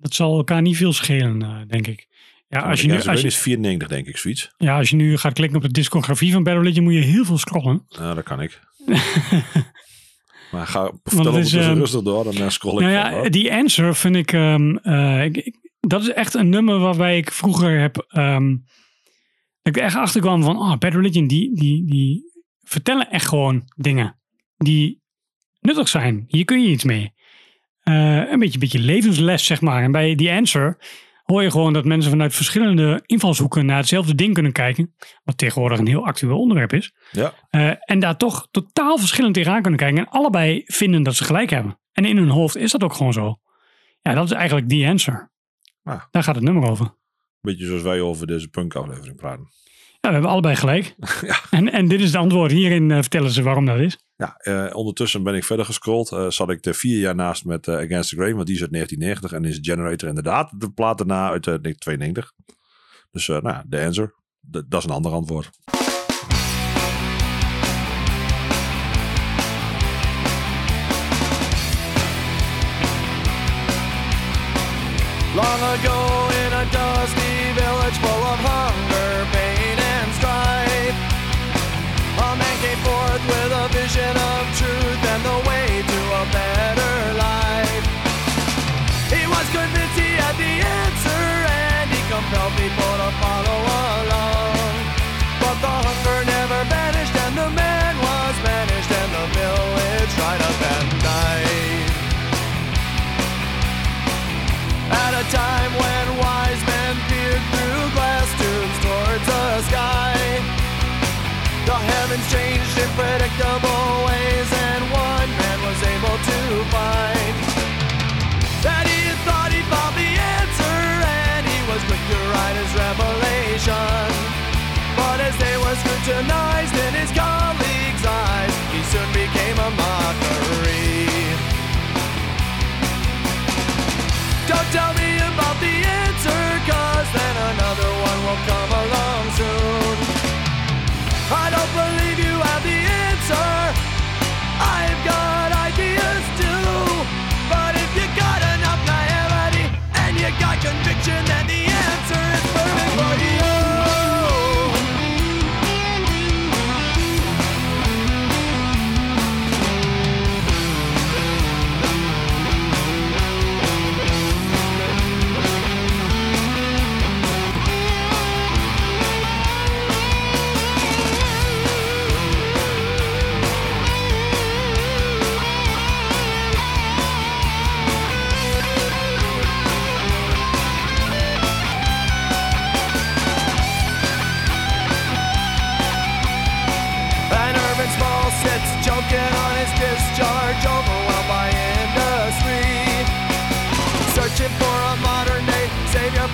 Dat zal elkaar niet veel schelen, eh, denk ik. Ja als, je nu, als, je, is 94, denk ik, zoiets. ja, als je nu gaat klikken op de discografie van Battle moet je heel veel scrollen. Nou, dat kan ik. maar ga vertel het ons dus ehm, rustig door, dan eh, scroll ik Nou ja, die Answer vind ik, ehm, eh, ik, ik- Dat is echt een nummer waarbij ik vroeger heb... ehm, dat ik echt achter kwam van... Oh, Bad Religion, die, die, die vertellen echt gewoon dingen. Die nuttig zijn. Hier kun je iets mee. Eh, een beetje, beetje levensles, zeg maar. En bij die Answer hoor je gewoon dat mensen vanuit verschillende invalshoeken naar hetzelfde ding kunnen kijken. Wat tegenwoordig een heel actueel onderwerp is. Ja, Eh, en daar toch totaal verschillend tegenaan kunnen kijken. En allebei vinden dat ze gelijk hebben. En in hun hoofd is dat ook gewoon zo. Ja, dat is eigenlijk die answer. Ah. Daar gaat het nummer over. beetje zoals wij over deze punk-aflevering praten. Ja, we hebben allebei gelijk. Ja. en, en dit is het antwoord. Hierin eh, vertellen ze waarom dat is. Ja, eh, ondertussen ben ik verder gescrolld. Eh, zat ik er vier jaar naast met eh, Against the Grain, want die is uit 1990 en is Generator inderdaad de plaat daarna uit eh, 1992. Dus nou, de answer. Dat is een ander antwoord. Long ago in a dusty village full of hunger, tell people to follow scrutinized in his colleagues' eyes, he soon became a mockery. Don't tell me about the answer, cause then another one will come along soon. I don't believe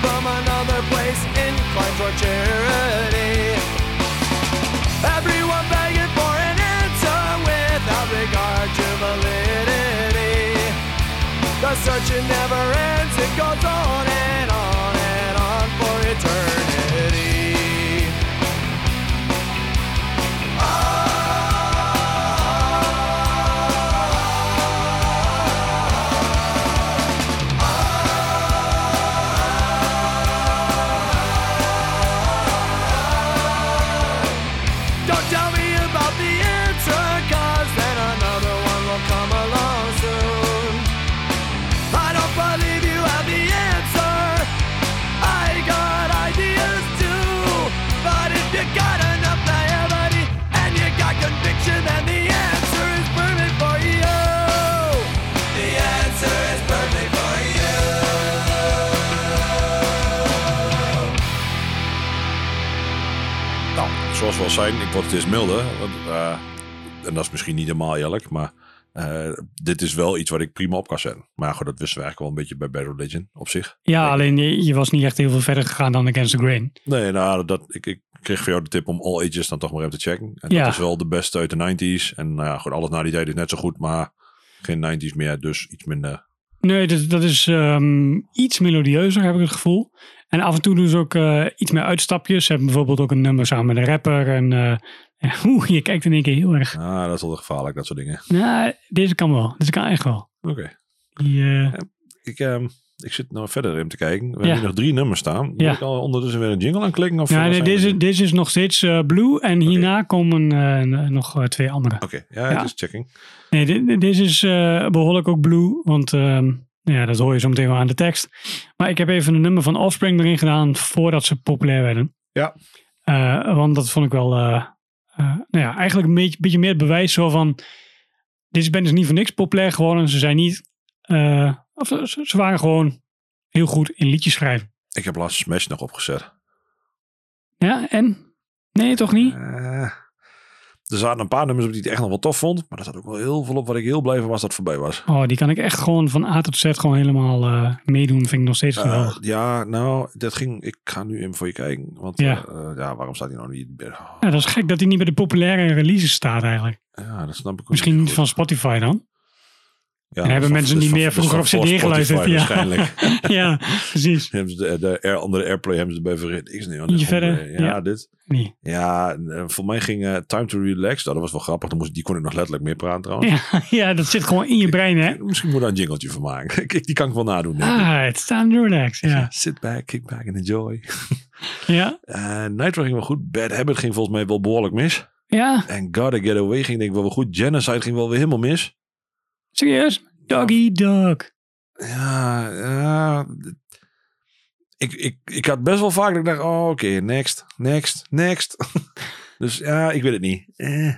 from another place, inclined toward charity. Everyone begging for an answer without regard to validity. The searching never ends, it goes on Zijn, ik word steeds milder. Want, eh, en dat is misschien niet helemaal eerlijk, maar eh, dit is wel iets wat ik prima op kan zetten. Maar goed, dat wisten we eigenlijk wel een beetje bij Bad Religion op zich. Ja, alleen je, je was niet echt heel veel verder gegaan dan Against the Grain. Nee, nou, dat, ik, ik kreeg van jou de tip om All Ages dan toch maar even te checken. En Ja. dat is wel de beste uit de 90s. En nou ja, goed, alles na die tijd is net zo goed, maar geen 90s meer, dus iets minder. Nee, dat, dat is ehm, iets melodieuzer, heb ik het gevoel. En af en toe doen ze ook eh, iets meer uitstapjes. Ze hebben bijvoorbeeld ook een nummer samen met een rapper. En Oeh, je kijkt in één keer heel erg. Ah, dat is wel gevaarlijk, dat soort dingen. Nou, deze kan wel. Deze kan echt wel. Oké. Die, eh, Ik, ehm, ik zit nou verder in te kijken. We Ja. hebben hier nog drie nummers staan. Moet Ja. ik al ondertussen weer een jingle aanklikken? Of ja, nee, deze, deze is nog steeds Blue. En hierna komen nog twee andere. Oké, ja, Ja. het is checking. Nee, di- deze is eh, behoorlijk ook Blue. Want ehm, ja, dat hoor je zo meteen wel aan de tekst. Maar ik heb even een nummer van Offspring erin gedaan voordat ze populair werden. Ja. Eh, want dat vond ik wel, eh, nou ja, eigenlijk een beetje, beetje meer het bewijs zo van, deze band is niet voor niks populair geworden. Ze zijn niet, of ze, waren gewoon heel goed in liedjes schrijven. Ik heb laatst Smash nog opgezet. Ja, en? Nee, toch niet? Eh, er zaten een paar nummers op die ik echt nog wel tof vond. Maar er zat ook wel heel veel op wat ik heel blij van was dat het voorbij was. Oh, die kan ik echt gewoon van A tot Z gewoon helemaal eh, meedoen. Vind ik nog steeds Eh, geweldig. ja, nou, dat ging. Ik ga nu even voor je kijken. Want Ja. ja, ja waarom staat hij nou niet? Oh, Ja, dat is gek dat hij niet bij de populaire releases staat eigenlijk. ja, dat snap ik ook Misschien niet goed. van Spotify dan. En hebben mensen niet meer vroeger is op CD geluisterd? Ja. Waarschijnlijk. ja, precies. hebben ze de, de andere airplay hebben ze erbij verricht. Ik niet. Ietsje verder, Ja, ja. dit. Nee. Ja, eh, voor mij ging eh, Time to Relax. Nou, dat was wel grappig. Dan moest, die kon ik nog letterlijk meer praten trouwens. Ja, ja, dat zit gewoon in je brein, hè? Misschien moet ik daar een jingletje van maken. Die kan ik wel nadoen. Ah, it's time to relax. Ja, Sit back, kick back and enjoy. ja, Nitro ging wel goed. Bad Habit ging volgens mij wel behoorlijk mis. ja. En Gotta Get Away ging denk ik wel weer goed. Genocide ging wel weer helemaal mis. Serieus? Doggy dog. Ja, ja. Ik, ik, ik had best wel vaak dat ik dacht, oh oké, next, next, next. dus ja, ik weet het niet. Eh.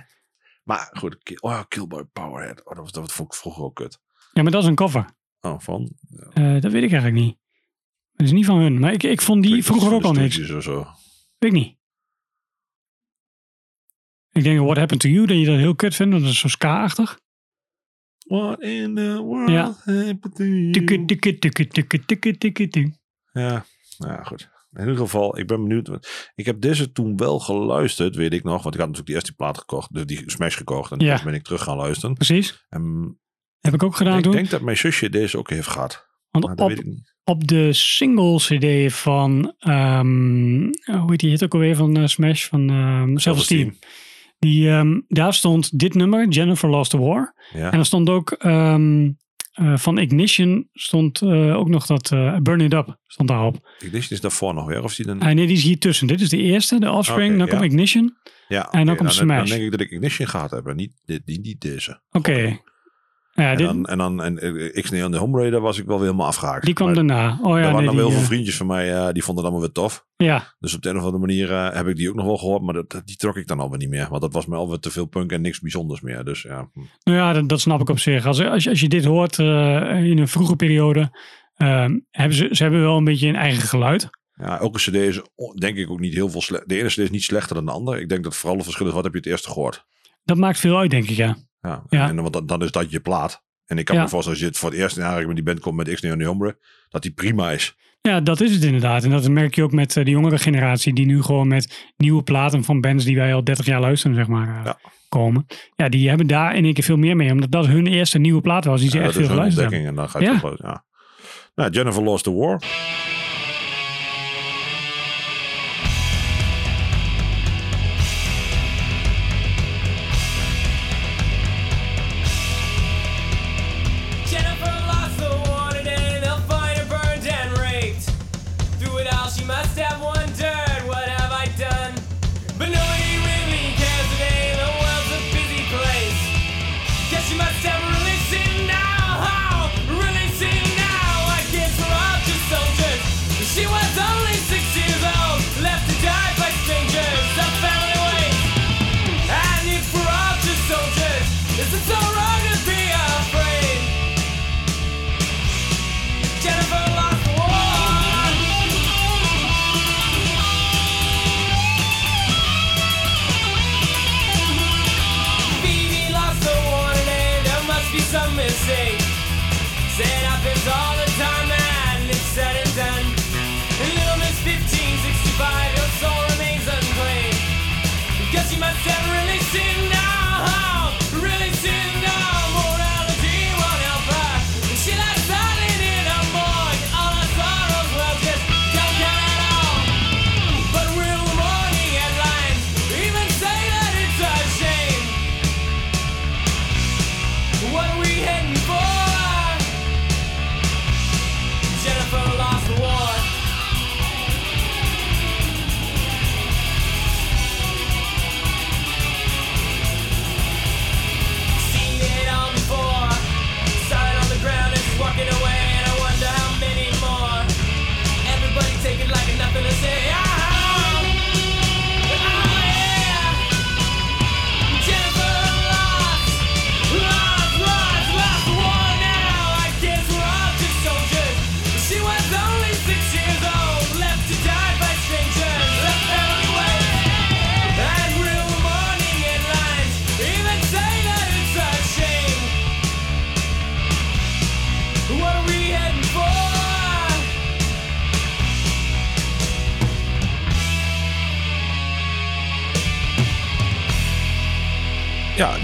Maar goed, oh, Killboy Powerhead. Oh, dat, was, dat vond ik vroeger ook kut. Ja, maar dat is een cover. Oh, van? Eh, dat weet ik eigenlijk niet. Dat is niet van hun. Maar ik, ik vond die vroeger ook al niks. Of zo. Weet ik niet. Ik denk, What Happened to You, dat je dat heel kut vindt. want Dat is zo ska-achtig. What in the world Ja. happened to you? Tukke, tukke, tukke, tukke, tukke, tukke, tukke. Ja, nou goed. In ieder geval, ik ben benieuwd. Ik heb deze toen wel geluisterd, weet ik nog. Want ik had natuurlijk die eerste plaat gekocht. Dus die Smash gekocht. En Ja. toen ben ik terug gaan luisteren. Precies. En Heb ik ook gedaan ik toen. denk dat mijn zusje deze ook heeft gehad. Maar Want dat op, weet ik niet. op de single CD van, ehm, hoe heet die hit ook alweer van eh, Smash, van ehm Self-Esteem. Die, ehm, daar stond dit nummer, Jennifer Lost the War. Ja. En er stond ook ehm, eh, van Ignition stond eh, ook nog dat eh, Burn It Up stond daarop. Ignition is daarvoor nog weer. Of is die dan... Ah, nee, die is hier tussen. Dit is de eerste, de Offspring. Dan ja. komt Ignition. ja, en dan komt dan, Smash. Dan denk ik dat ik Ignition gehad heb. En niet, dit, niet, niet deze. Oké. Ja, En dit, dan, en dan en, eh, X-Neon en de Home Raider was ik wel weer helemaal afgehaakt. die kwam Maar daarna. Oh ja, er waren nee, dan die, wel veel eh, vriendjes van mij, eh, die vonden het allemaal weer tof. ja, Dus op de een of andere manier heb ik die ook nog wel gehoord. Maar dat, die trok ik dan alweer niet meer. Want dat was me alweer te veel punk en niks bijzonders meer. Dus ja, hm. nou ja, dat, dat snap ik op zich. Als, als, je, als je dit hoort in een vroege periode, ehm, hebben ze, ze hebben wel een beetje een eigen geluid. ja elke cd is denk ik ook niet heel veel slecht. De ene cd is niet slechter dan de andere. Ik denk dat vooral het verschil is, wat heb je het eerste gehoord? Dat maakt veel uit, denk ik, ja. Ja, Ja. En, want dan, dan is dat je plaat. En ik kan Ja. me voorstellen, als je het voor het eerst in aanraking met die band komt met X-Neon en die Hombre, dat die prima is. Ja, dat is het inderdaad. En dat merk je ook met eh, de jongere generatie, die nu gewoon met nieuwe platen van bands die wij al 30 jaar luisteren, zeg maar, eh, Ja. komen. Ja, die hebben daar in één keer veel meer mee, omdat dat hun eerste nieuwe plaat was die ze echt veel geluisterd hebben. en dan ga je Ja. toch wel- ja. Nou, Jennifer Lost the War.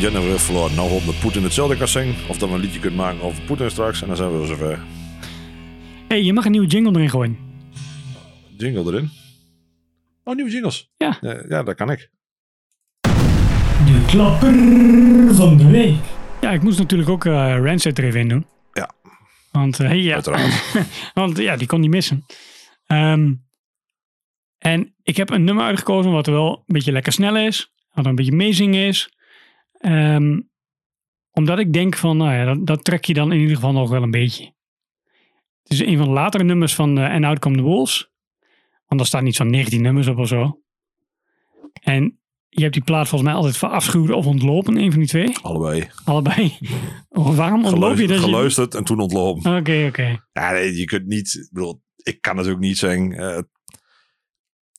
Ja, Jennifer heeft verloren. Nou hoop dat Poetin hetzelfde kan zingen. Of dat we een liedje kunt maken over Poetin straks. En dan zijn we wel zover. hey, je mag een nieuwe jingle erin gooien. Jingle erin. Oh, nieuwe jingles. Ja. Ja, ja dat kan ik. De klapper van de week. Ja, ik moest natuurlijk ook eh Rancid er even in doen. Ja. Want, eh, hey, ja. Want ja, die kon niet missen. Ehm, en ik heb een nummer uitgekozen wat wel een beetje lekker snel is. Wat een beetje meezingen is. Ehm, omdat ik denk van, nou ja, dat, dat trek je dan in ieder geval nog wel een beetje. Het is een van de latere nummers van uh, And Out Come the Wolves. Want er staan iets van 19 nummers op of zo. En je hebt die plaat volgens mij altijd verafschuwd of ontlopen, een van die twee. Allebei. Allebei. Waarom ontloop je Geluisterd, dat? je- geluisterd en toen ontlopen. Oké, oké. Ja, nee, je kunt niet... Ik bedoel, ik kan natuurlijk niet zeggen... eh,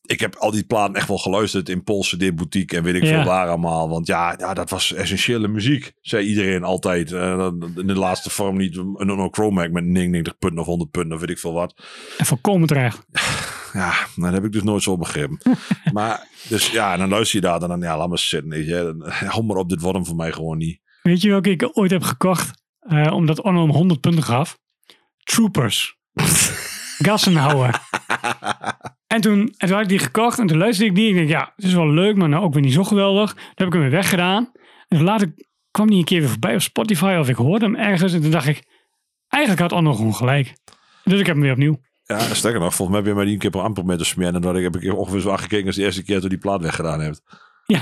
ik heb al die platen echt wel geluisterd in Poolse CD Boutique en weet ik Ja. veel waar allemaal. Want ja, ja, dat was essentiële muziek, zei iedereen altijd. Eh, in de laatste vorm niet een een Chromac met 99 punten of 100 punten of weet ik veel wat. En volkomen terecht. Ja, dat heb ik dus nooit zo begrepen. maar, dus ja, en dan luister je daar en dan, ja, laat maar zitten. Weet je. Hou maar op, dit wordt hem voor mij gewoon niet. Weet je welke ik ooit heb gekocht? eh, omdat Onno hem 100 punten gaf. Troopers. Gassenhouwer. En, toen, en toen had ik die gekocht en toen luisterde ik die. Ik denk, ja, het is wel leuk, maar nou ook weer niet zo geweldig. Toen heb ik hem weer weggedaan. En toen later kwam die een keer weer voorbij op Spotify of ik hoorde hem ergens. En toen dacht ik, eigenlijk had Onno gewoon gelijk. Dus ik heb hem weer opnieuw. Ja, sterker nog, volgens mij heb je mij die een keer per amper met te smeren. En dat heb ik ongeveer zo aangekeken als de eerste keer toen die plaat weggedaan hebt. Ja.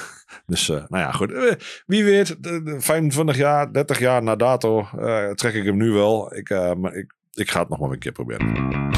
dus, eh, nou ja, goed. Eh, wie weet, de, de 25 jaar, 30 jaar na dato eh, trek ik hem nu wel. Ik, maar ik, ik ga het nog maar een keer proberen.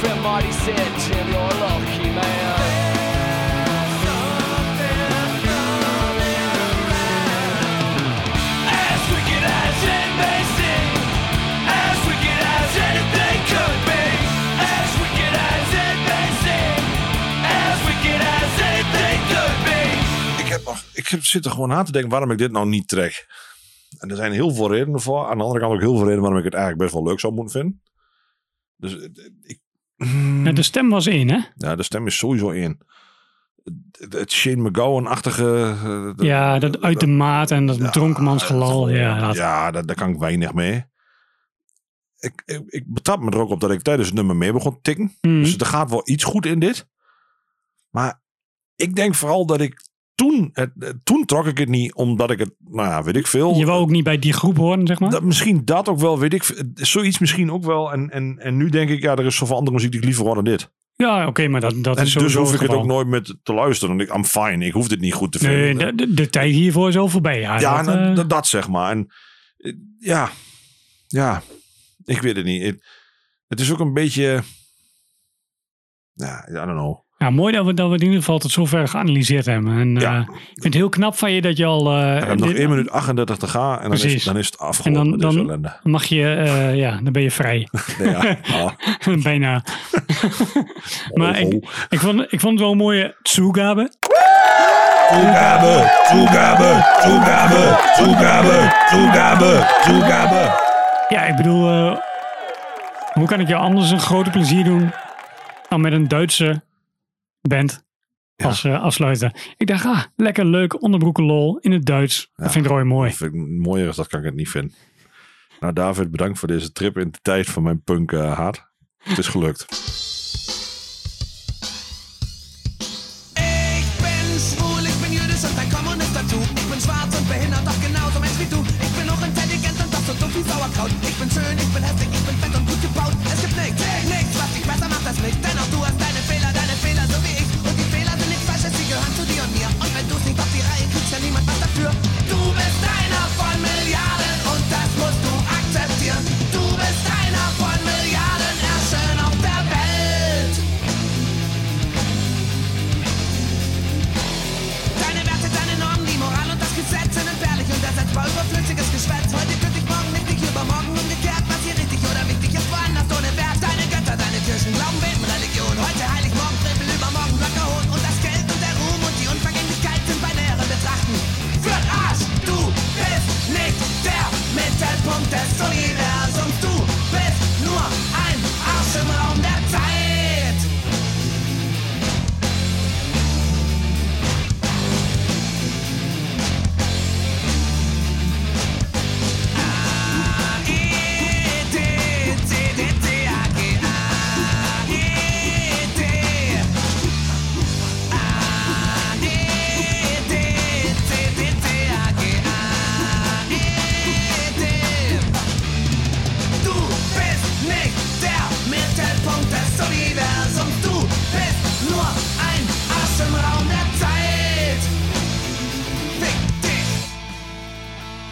Said, you're lucky man. As. Ik, heb nog, ik zit er gewoon na te denken waarom ik dit nou niet trek. En er zijn heel veel redenen voor. Aan de andere kant ook heel veel redenen waarom ik het eigenlijk best wel leuk zou moeten vinden. Dus eh, ik, Ja, de stem was één, hè? ja, de stem is sowieso één. Het, Shane McGowan-achtige... eh, Ja, dat uit de maat en dat Ja, dronkenmansgelal. Ja, dat- ja daar, daar kan ik weinig mee. Ik, ik, ik betrap me er ook op dat ik tijdens het nummer mee begon te tikken. Mhm. Dus er gaat wel iets goed in dit. Maar ik denk vooral dat ik toen, het, eh, toen trok ik het niet omdat ik het, nou ja, weet ik veel. Je wou ook niet bij die groep horen, zeg maar. Dat, misschien dat ook wel, weet ik. Zoiets misschien ook wel. En, en, en nu denk ik, ja, er is zoveel andere muziek die ik liever hoor dan dit. Ja, oké, maar dat, dat En is dus hoef ik het ook nooit met te luisteren. Want ik, I'm fine. Ik hoef dit niet goed te Nee, vinden. de, de, de tijd hiervoor is al voorbij. Ja, ja, dat, nou, eh, dat, dat zeg maar. En eh, ja, ja, ik weet het niet. Het, het is ook een beetje, ja, I don't know. Ja, mooi dat we, dat we in ieder geval tot zover geanalyseerd hebben. En Ja. eh, ik vind het heel knap van je dat je al... eh, We hebben nog dit- 1 minuut 38 te gaan en dan is, dan is het afgelopen. En dan- dan- ellende. mag je, eh, ja, dan ben je vrij. Ja. Ah, Bijna. maar oh, ik, oh. ik, vond, ik vond het wel een mooie Tsugabe. Toegabe, toegabe, toegabe, toegabe, toegabe, toegabe. Ja, ik bedoel, eh, hoe kan ik jou anders een grote plezier doen dan met een Duitse band als eh, afsluiten? Ik dacht, ah, lekker leuk, onderbroeken lol in het Duits. Dat vind ik Roy mooi. Dat vind ik mooier als dat kan ik het niet vinden. Nou, David, bedankt voor deze trip in de tijd van mijn punk eh, haat. Het is gelukt. Ich bin schwul, ich bin jüdisch und ein Kommunist dazu. Ich bin schwarz und behindert, doch genauso Mensch wie du. Ich bin auch intelligent und doch so dumm wie Sauerkraut. Ich bin schön, ich bin hässlich, ich bin fett und gut gebaut. Es gibt nichts, nichts, was dich besser macht als mich. Denn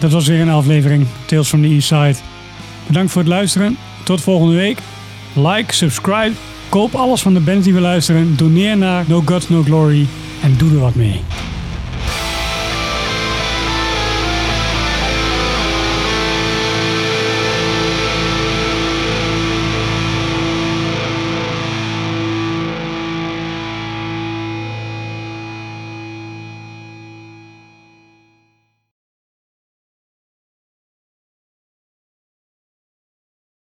Dat was weer een aflevering Tales from the East Side. Bedankt voor het luisteren. Tot volgende week. Like, subscribe, koop alles van de bands die we luisteren. Doneer naar No Gods No Glory en doe er wat mee.